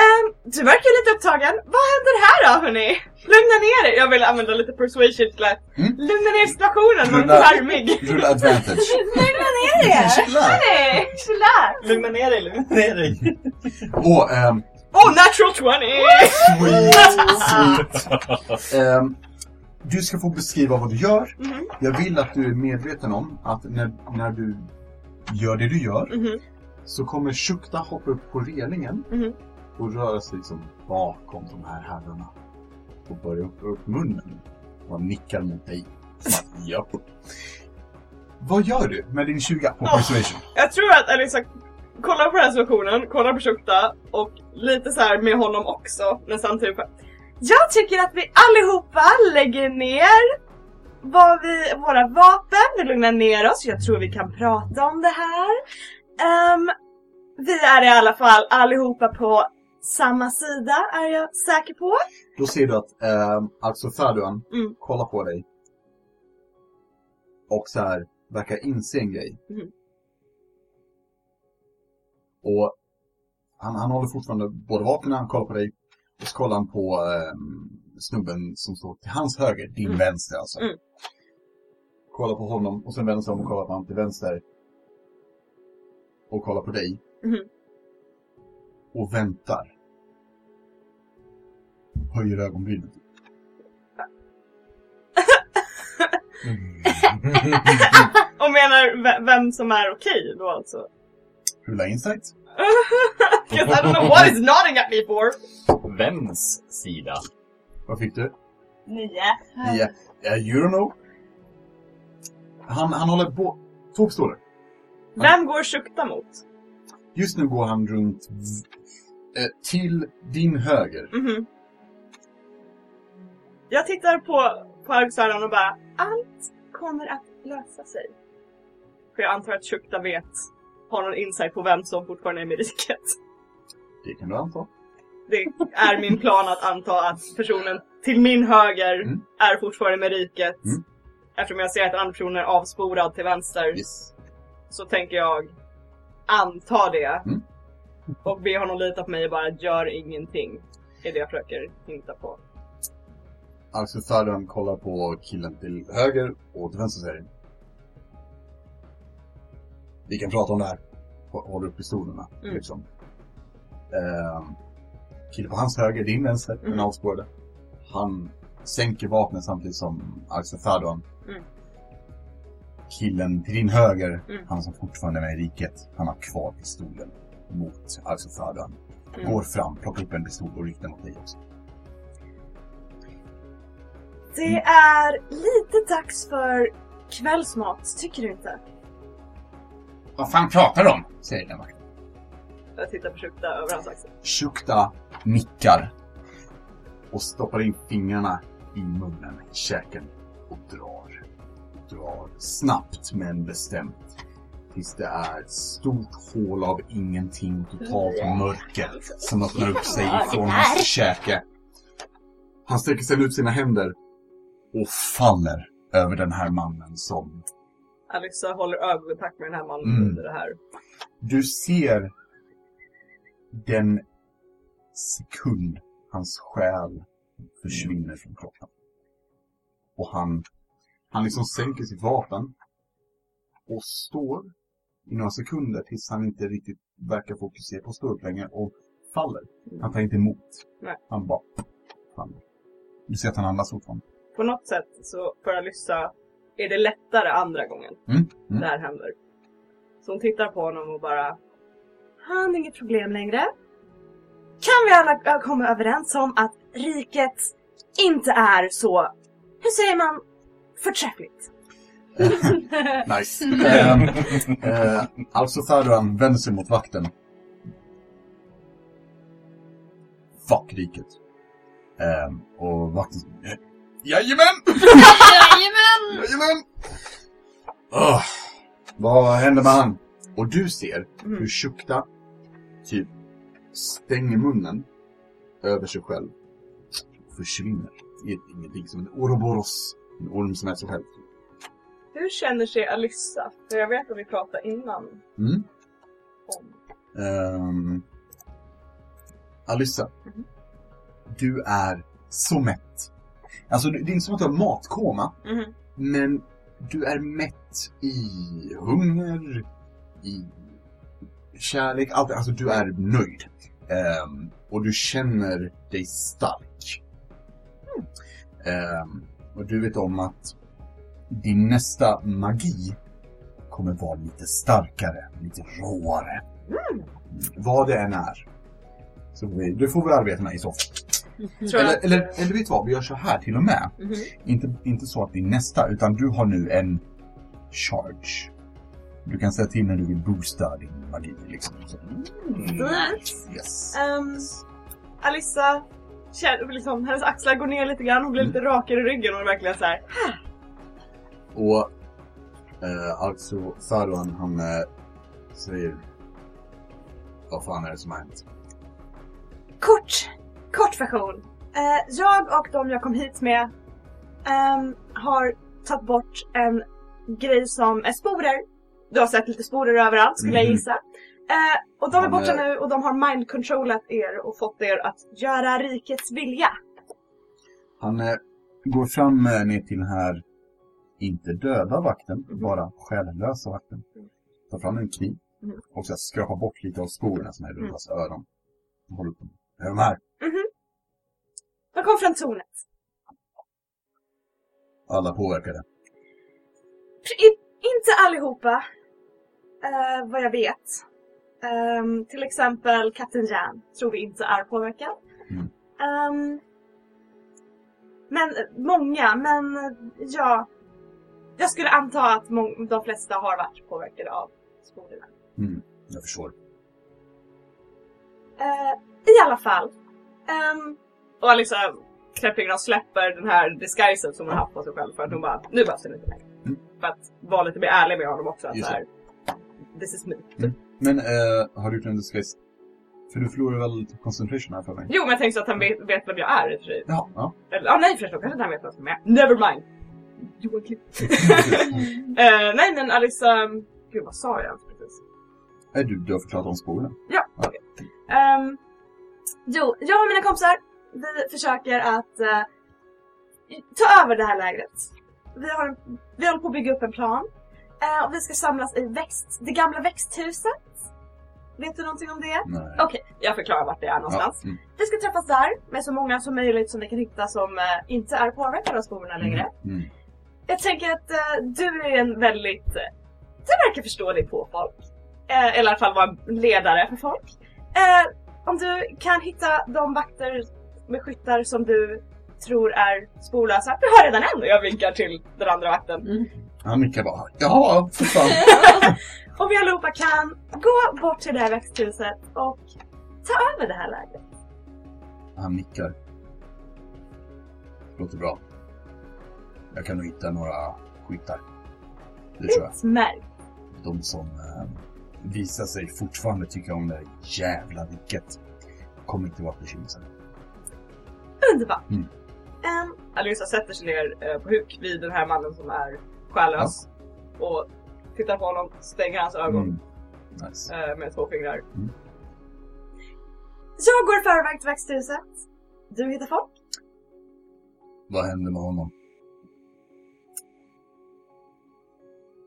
[SPEAKER 2] Ehm, du verkar lite upptagen. Vad händer här då hörni? Lugna ner er. Jag vill använda lite persuasion till att
[SPEAKER 3] Mm.
[SPEAKER 2] lugna ner situationen. Var
[SPEAKER 3] Rulla-
[SPEAKER 2] charmig.
[SPEAKER 3] Rulla advantage.
[SPEAKER 2] Lugna ner er!
[SPEAKER 3] Chilla.
[SPEAKER 2] Hörni! Chillax!
[SPEAKER 4] Lugna ner dig, lugna ner dig.
[SPEAKER 3] Och ehm,
[SPEAKER 2] Oh, natural 20!
[SPEAKER 3] Sweet, sweet. Ehm, du ska få beskriva vad du gör.
[SPEAKER 2] Mhm.
[SPEAKER 3] Jag vill att du är medveten om att när, när du gör det du gör
[SPEAKER 2] Mhm.
[SPEAKER 3] så kommer Shukta hoppa upp på relingen
[SPEAKER 2] Mhm.
[SPEAKER 3] Och röra sig liksom bakom de här herrarna och börja öppna upp munnen. Och han nickar mot dig. Att, japp. Vad gör du med din 20 på persuasion?
[SPEAKER 2] Jag tror att Alissa kollar på den här situationen, kollar på Shukta och lite så här med honom också. Men samtidigt bara, Jag tycker att vi allihopa lägger ner vad vi, våra vapen, vi lugnar ner oss. Jag tror vi kan prata om det här. Ehm, vi är i alla fall allihopa på samma sida är jag säker på.
[SPEAKER 3] Då ser du att eh, alltså Faduan
[SPEAKER 2] Mm.
[SPEAKER 3] kollar på dig. Och så här verkar inse en grej.
[SPEAKER 2] Mhm.
[SPEAKER 3] Och han, han håller fortfarande båda vapnen, han kollar på dig. Och så kollar han på eh, snubben som står till hans höger, din
[SPEAKER 2] Mm.
[SPEAKER 3] vänster alltså.
[SPEAKER 2] Mm.
[SPEAKER 3] Kollar på honom och sen vänder sig om och kollar på honom till vänster. Och kollar på dig.
[SPEAKER 2] Mhm.
[SPEAKER 3] Och väntar. Höjer ögonbrynen.
[SPEAKER 2] Och menar ve- vem som är okej då alltså.
[SPEAKER 3] Rulla insight.
[SPEAKER 2] Because I don't know what he's nodding at me for.
[SPEAKER 4] Vems sida?
[SPEAKER 3] Vad fick du?
[SPEAKER 2] Nio.
[SPEAKER 3] Yeah. Uh, you don't know. Han, han håller på... Två pistoler.
[SPEAKER 2] Vem går Shukta mot?
[SPEAKER 3] Just nu går han runt eh, till din höger.
[SPEAKER 2] Mhm. Jag tittar på, på Alexandran och bara, allt kommer att lösa sig. För jag antar att Shukta vet, har någon insight på vem som fortfarande är med riket.
[SPEAKER 3] Det kan du anta.
[SPEAKER 2] Det är min plan att anta att personen till min höger
[SPEAKER 3] Mm.
[SPEAKER 2] är fortfarande med riket.
[SPEAKER 3] Mm.
[SPEAKER 2] Eftersom jag ser att en annan person är avsporad till vänster
[SPEAKER 3] Yes.
[SPEAKER 2] så tänker jag anta det.
[SPEAKER 3] Mm.
[SPEAKER 2] Och be honom lita på mig och bara gör ingenting. Det är det jag försöker hinta på.
[SPEAKER 3] Alltså Faran kollar på killen till höger och till vänster säger Vi kan prata om det här. Hå- Håller upp pistolerna.
[SPEAKER 2] Mm.
[SPEAKER 3] Liksom. Ehm, killen på hans höger, din vänster, den
[SPEAKER 2] Mm.
[SPEAKER 3] avspårade. Han sänker vapnet samtidigt som Axel Faduan.
[SPEAKER 2] Mm.
[SPEAKER 3] Killen till din höger,
[SPEAKER 2] Mm.
[SPEAKER 3] han som fortfarande är med i riket, han har kvar pistolen mot Axel Faduan.
[SPEAKER 2] Mm.
[SPEAKER 3] Går fram, plockar upp en pistol och riktar mot dig också.
[SPEAKER 2] Det är lite dags för kvällsmat, tycker du inte?
[SPEAKER 3] Vad fan pratar om? Säger den vakten.
[SPEAKER 2] Jag tittar på Shukta över hans axel.
[SPEAKER 3] Shukta nickar och stoppar in fingrarna i munnen, i käken och drar. Drar snabbt men bestämt. Tills det är ett stort hål av ingenting, totalt mörker som öppnar upp sig ifrån hans käke. Han sträcker sedan ut sina händer och faller över den här mannen som
[SPEAKER 2] Alexa håller ögonkontakt med den här mannen
[SPEAKER 3] Mm.
[SPEAKER 2] under det här.
[SPEAKER 3] Du ser den sekund hans själ försvinner från kroppen. Och han, han liksom sänker sitt vapen och står i några sekunder tills han inte riktigt verkar fokusera på att stå upp längre och faller. Han tar inte emot.
[SPEAKER 2] Nej.
[SPEAKER 3] Han bara faller. Du ser att han andas fortfarande.
[SPEAKER 2] På något sätt så för Alyssa är det lättare andra gången
[SPEAKER 3] Mm. Mm.
[SPEAKER 2] det här händer. Så hon tittar på honom och bara Han inget problem längre. Kan vi alla komma överens om att riket inte är så, hur säger man, förträffligt?
[SPEAKER 3] Nice. Ehm, eh, alltså Faruan vänder sig mot vakten. Fuck riket. Ehm, och vakten säger, Jajamän!
[SPEAKER 5] Jajamän!
[SPEAKER 3] Jajamän! Oh, vad händer med han? Och du ser
[SPEAKER 2] Mm.
[SPEAKER 3] hur Shukta typ stänger munnen över sig själv. Och försvinner i ett ingenting som en Ouroboros. En orm som är sig själv.
[SPEAKER 2] Hur känner sig Alyssa? För jag vet att vi pratade innan
[SPEAKER 3] Mm.
[SPEAKER 2] om...
[SPEAKER 3] Um, Alyssa.
[SPEAKER 2] Mhm.
[SPEAKER 3] Du är så mätt. Alltså det är inte som att du har matkoma.
[SPEAKER 2] Mhm.
[SPEAKER 3] Men du är mätt i hunger, i kärlek, allt. Alltså du är nöjd. Ehm, och du känner dig stark. Ehm, och du vet om att din nästa magi kommer vara lite starkare, lite råare. Vad det än är. Så vi, du får vi arbeta med i så fall. Eller, eller, eller vet du vad, vi gör så här till och med.
[SPEAKER 2] Mhm.
[SPEAKER 3] Inte, inte så att det är nästa, utan du har nu en charge. Du kan säga till när du vill boosta din magi. Liksom. Så,
[SPEAKER 2] Nice.
[SPEAKER 3] yes.
[SPEAKER 2] Alyssa, känner, liksom, hennes axlar går ner lite grann, hon blir lite rakare i ryggen och verkligen så här.
[SPEAKER 3] Och eh, alltså Faruan han eh, säger Vad fan är det som har hänt?
[SPEAKER 2] kort, kort version. Eh, jag och de jag kom hit med ehm, har tagit bort en grej som är sporer. Du har sett lite sporer överallt skulle jag
[SPEAKER 3] Mhm.
[SPEAKER 2] gissa. Eh, och de är
[SPEAKER 3] Han
[SPEAKER 2] borta
[SPEAKER 3] är-
[SPEAKER 2] nu och de har mind-controllat er och fått er att göra rikets vilja.
[SPEAKER 3] Han eh, går fram eh, ner till den här, inte döda vakten, bara själlösa vakten. Tar fram en kniv
[SPEAKER 2] Mhm.
[SPEAKER 3] och så skrapar bort lite av sporerna som är runt hans öron. Och Håller på. Är de här?
[SPEAKER 2] De kom från tornet.
[SPEAKER 3] Alla påverkade.
[SPEAKER 2] I, inte allihopa, eh, vad jag vet. Ehm, till exempel Kapten Jan tror vi inte är påverkad.
[SPEAKER 3] Mm.
[SPEAKER 2] Ehm, men många, men ja. Jag skulle anta att de flesta har varit påverkade av sporerna.
[SPEAKER 3] Mm, jag förstår.
[SPEAKER 2] Eh, I alla fall. Um, och Alissa knäppfingrar släpper den här disguisen som hon haft på sig själv för att hon bara, nu behövs den inte längre.
[SPEAKER 3] Mm.
[SPEAKER 2] För att vara lite mer ärlig med honom också. Att så här, This is me.
[SPEAKER 3] Mm. Men eh, har du gjort en disguise? För du förlorar väl concentration här för mig?
[SPEAKER 2] Jo men jag tänkte så att han vet, vet vem jag är i och för sig.
[SPEAKER 3] Ja, ja.
[SPEAKER 2] Eller, ah, nej förresten, kanske inte han vet vem som är. Never mind! Joakim. Eh, nej men Alice, um, gud vad sa jag ens precis?
[SPEAKER 3] Är du, du har förklarat om sporerna?
[SPEAKER 2] Ja, okej. Ehm, jo, jag och mina kompisar, vi försöker att eh, ta över det här lägret. Vi, har vi håller på att bygga upp en plan. Eh, och vi ska samlas i växt, det gamla växthuset. Vet du någonting om det?
[SPEAKER 3] Nej.
[SPEAKER 2] Okej, jag förklarar vart det är någonstans.
[SPEAKER 3] Ja, mm.
[SPEAKER 2] Vi ska träffas där med så många som möjligt som vi kan hitta som eh, inte är påverkade av sporerna längre.
[SPEAKER 3] Mm.
[SPEAKER 2] Jag tänker att eh, du är en väldigt... Uh, du verkar förstå dig på folk. Eh, eller i alla fall vara en ledare för folk. Eh, om du kan hitta de vakter med skyttar som du tror är sporlösa. Du har redan en och jag vinkar till den andra vakten.
[SPEAKER 3] Han nickar bara. Ja, för fan.
[SPEAKER 2] Om vi allihopa kan gå bort till det här växthuset och ta över det här lägret.
[SPEAKER 3] Han nickar. Låter bra. Jag kan nog hitta några skyttar. Det tror jag.
[SPEAKER 2] Utmärkt.
[SPEAKER 3] De som eh, visar sig fortfarande tycka om det här jävla riket. Kommer inte vara bekymmersamma.
[SPEAKER 2] Underbart.
[SPEAKER 3] Mm.
[SPEAKER 2] Ehm, Alissa sätter sig ner eh, på huk vid den här mannen som är själlös. Och tittar på honom, stänger hans ögon
[SPEAKER 3] Mm. Nice.
[SPEAKER 2] eh, med två fingrar.
[SPEAKER 3] Mm.
[SPEAKER 2] Jag går förväg till växthuset. Du hittar folk.
[SPEAKER 3] Vad händer med honom?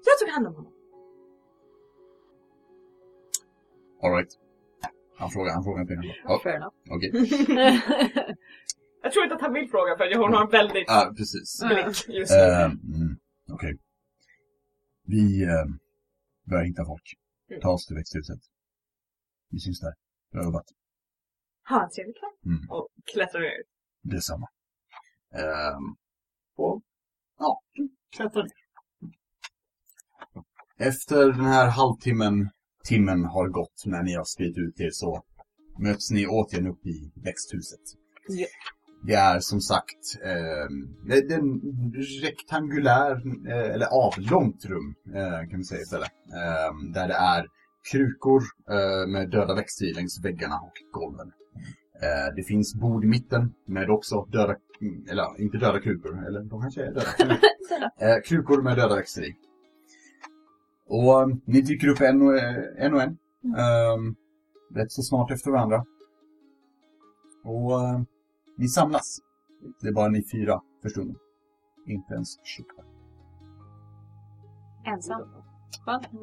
[SPEAKER 2] Jag tog hand om honom.
[SPEAKER 3] Alright. Han frågar, han frågar inte. Ja,
[SPEAKER 1] Fair enough.
[SPEAKER 3] okej.
[SPEAKER 2] Jag tror inte att han vill fråga för hon har en väldigt
[SPEAKER 3] Ja, precis.
[SPEAKER 2] blick just nu.
[SPEAKER 3] Eh, mm, Okej. Vi eh, börjar hitta folk. Ta oss till växthuset. Vi syns där. Har jobbat.
[SPEAKER 2] Ha en trevlig kväll.
[SPEAKER 3] Mm.
[SPEAKER 2] Och klättrar ner.
[SPEAKER 3] Detsamma. Ehm, och, ja, klättra ner. Efter den här halvtimmen, timmen har gått när ni har spridit ut er så möts ni återigen upp i växthuset.
[SPEAKER 1] Ja.
[SPEAKER 3] Det är som sagt är en rektangulär, eh, eller avlångt rum eh, kan vi säga istället. Ehm, där det är krukor eh, med döda växter i längs väggarna och golven. Eh, det finns bord i mitten med också döda, mm, eller inte döda krukor, eller de kanske är döda. eh, krukor med döda växter i. Och eh, ni dyker upp en och en, och en ehm, rätt så snart efter varandra. Och eh, ni samlas. Det är bara ni fyra för stunden. Inte ens Shukta.
[SPEAKER 1] Ensam. Skönt.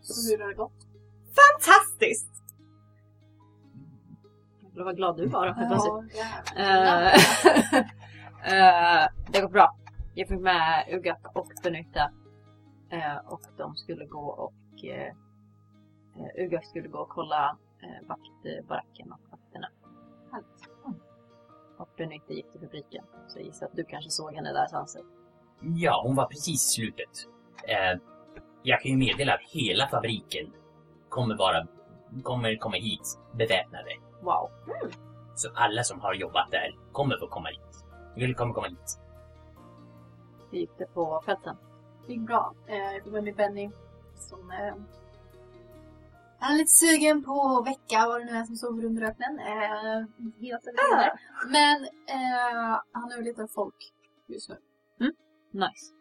[SPEAKER 5] Så hur har det gått?
[SPEAKER 2] Fantastiskt!
[SPEAKER 1] Jävlar vad glad du var då. helt plötsligt.
[SPEAKER 5] jävlar.
[SPEAKER 1] Eh, eh, det går bra. Jag fick med Ugak och Benytta. Eh, och de skulle gå och... Uh, Ugak skulle gå och kolla uh, vaktbaracken och vakterna. Mm. Och Benytta gick till fabriken. Så jag gissar att du kanske såg henne där Sanse.
[SPEAKER 6] Ja, hon var precis i slutet. Eh, jag kan ju meddela att hela fabriken kommer vara, kommer komma hit beväpnade.
[SPEAKER 1] Wow.
[SPEAKER 6] Så alla som har jobbat där kommer få komma hit. Vill kommer komma hit.
[SPEAKER 1] Hur gick det på fälten?
[SPEAKER 5] Det gick bra. Eh, Jag fick med mig Benny som eh, Han är lite sugen på att väcka vad det nu är som sover under öknen. Eh, helt övertygad. Men eh, han är lite folk just nu.
[SPEAKER 1] Nice.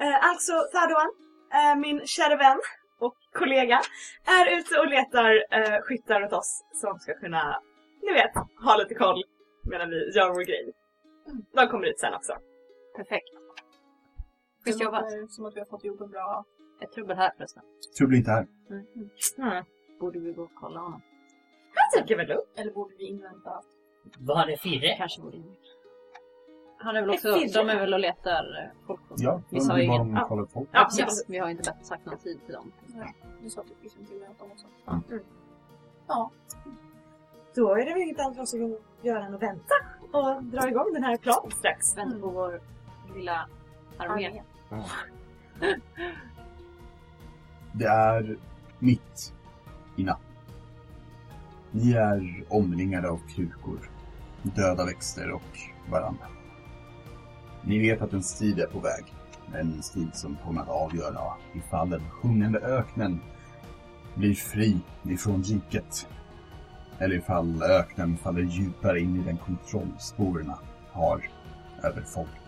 [SPEAKER 2] Eh, alltså, Thadoan, eh, min kära vän och kollega, är ute och letar eh, skyttar åt oss som ska kunna, ni vet, ha lite koll medan vi gör vår grej. De kommer ut sen också.
[SPEAKER 1] Perfekt.
[SPEAKER 5] Det
[SPEAKER 1] Schysst jobbat.
[SPEAKER 5] låter som att vi har fått ihop en bra...
[SPEAKER 1] Ett trubbel här förresten.
[SPEAKER 3] Trubbel inte här.
[SPEAKER 2] Mm.
[SPEAKER 1] Borde vi gå och kolla honom?
[SPEAKER 2] Jag tycker väl lugnt.
[SPEAKER 5] Eller borde vi invänta?
[SPEAKER 6] Var är Firre?
[SPEAKER 1] Kanske borde vi. Han är väl också,
[SPEAKER 2] firre.
[SPEAKER 1] de är väl och letar folk.
[SPEAKER 3] Ja,
[SPEAKER 1] vi sa ju
[SPEAKER 3] bara
[SPEAKER 1] inget.
[SPEAKER 3] de kollar folk.
[SPEAKER 2] Ja,
[SPEAKER 1] Ja,
[SPEAKER 2] precis.
[SPEAKER 1] vi har inte bett sagt någon tid till dem.
[SPEAKER 5] Du sa att vi skulle invänta dem också.
[SPEAKER 2] Då är det väl inget annat för oss att göra än att vänta och dra igång den här planen strax.
[SPEAKER 1] Vänta på vår lilla armé.
[SPEAKER 3] Det är mitt i natten. Ni är omringade av krukor, döda växter och varandra. Ni vet att en strid är på väg. En strid som kommer att avgöra ifall den sjungande öknen blir fri ifrån riket. Eller ifall öknen faller djupare in i den kontroll sporerna har över folket.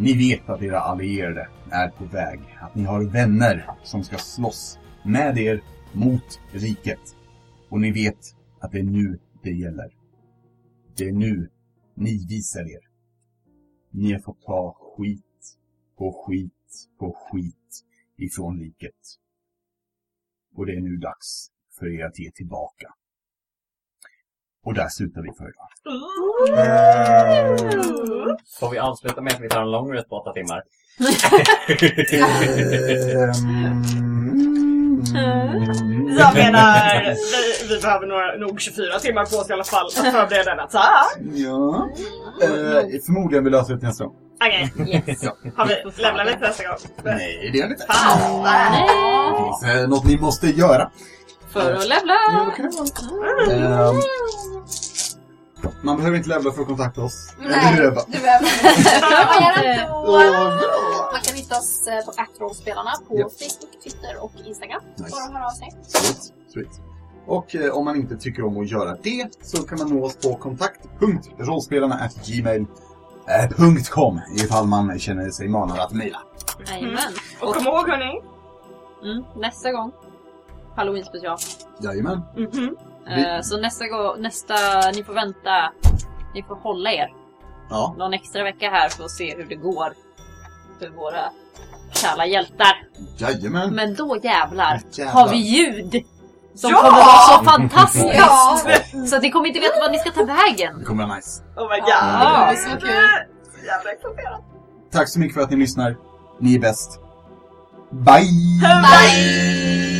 [SPEAKER 3] Ni vet att era allierade är på väg. Att ni har vänner som ska slåss med er mot riket. Och ni vet att det är nu det gäller. Det är nu ni visar er. Ni har fått ta skit på skit på skit ifrån riket. Och det är nu dags för er att ge tillbaka. Och där slutar vi för idag.
[SPEAKER 4] Får vi avsluta med att vi tar en long rest på åtta timmar?
[SPEAKER 3] Ehm,
[SPEAKER 2] Jag menar, vi, vi behöver några, nog 24 timmar på oss i alla fall att förbereda denna attack.
[SPEAKER 3] Ja. Eh, förmodligen vi löser det till nästa gång.
[SPEAKER 2] Okej,
[SPEAKER 1] Yes.
[SPEAKER 2] har vi, lämnar vi till nästa gång?
[SPEAKER 3] Nej, det gör det inte.
[SPEAKER 2] Fan!
[SPEAKER 3] Det finns eh, något ni måste göra.
[SPEAKER 1] För att levla!
[SPEAKER 3] Vara? Ehm, man behöver inte levla för att kontakta oss. Eller Ebba?
[SPEAKER 5] Du behöver inte.
[SPEAKER 3] Åh, bra.
[SPEAKER 5] Man kan hitta oss eh, på attrollspelarna på
[SPEAKER 3] Ja.
[SPEAKER 5] Facebook, Twitter och Instagram.
[SPEAKER 3] Nice.
[SPEAKER 5] Bara höra av sig.
[SPEAKER 3] Sweet, sweet. Och eh, om man inte tycker om att göra det så kan man nå oss på kontakt.rollspelarna.gmail.com ifall man känner sig manad att mejla.
[SPEAKER 1] Jajamän.
[SPEAKER 2] Och kom ihåg hörni,
[SPEAKER 1] Mm, nästa gång. Halloween special.
[SPEAKER 3] Jajamän.
[SPEAKER 2] mhm,
[SPEAKER 1] Eh, så nästa gång, nästa, ni får vänta. Ni får hålla er
[SPEAKER 3] Ja.
[SPEAKER 1] någon extra vecka här för att se hur det går för våra kära hjältar.
[SPEAKER 3] Jajamän.
[SPEAKER 1] Men då jävlar
[SPEAKER 3] Jävlar.
[SPEAKER 1] har vi ljud! Som
[SPEAKER 2] Ja!
[SPEAKER 1] kommer vara så fantastiskt!
[SPEAKER 5] Ja.
[SPEAKER 1] Så att ni kommer inte veta vad ni ska ta vägen.
[SPEAKER 3] Det kommer vara nice.
[SPEAKER 2] oh my god.
[SPEAKER 1] Ja,
[SPEAKER 5] det är så kul.
[SPEAKER 2] Jävla exalterad.
[SPEAKER 3] Tack så mycket för att ni lyssnar. Ni är bäst. Bye!
[SPEAKER 2] Bye!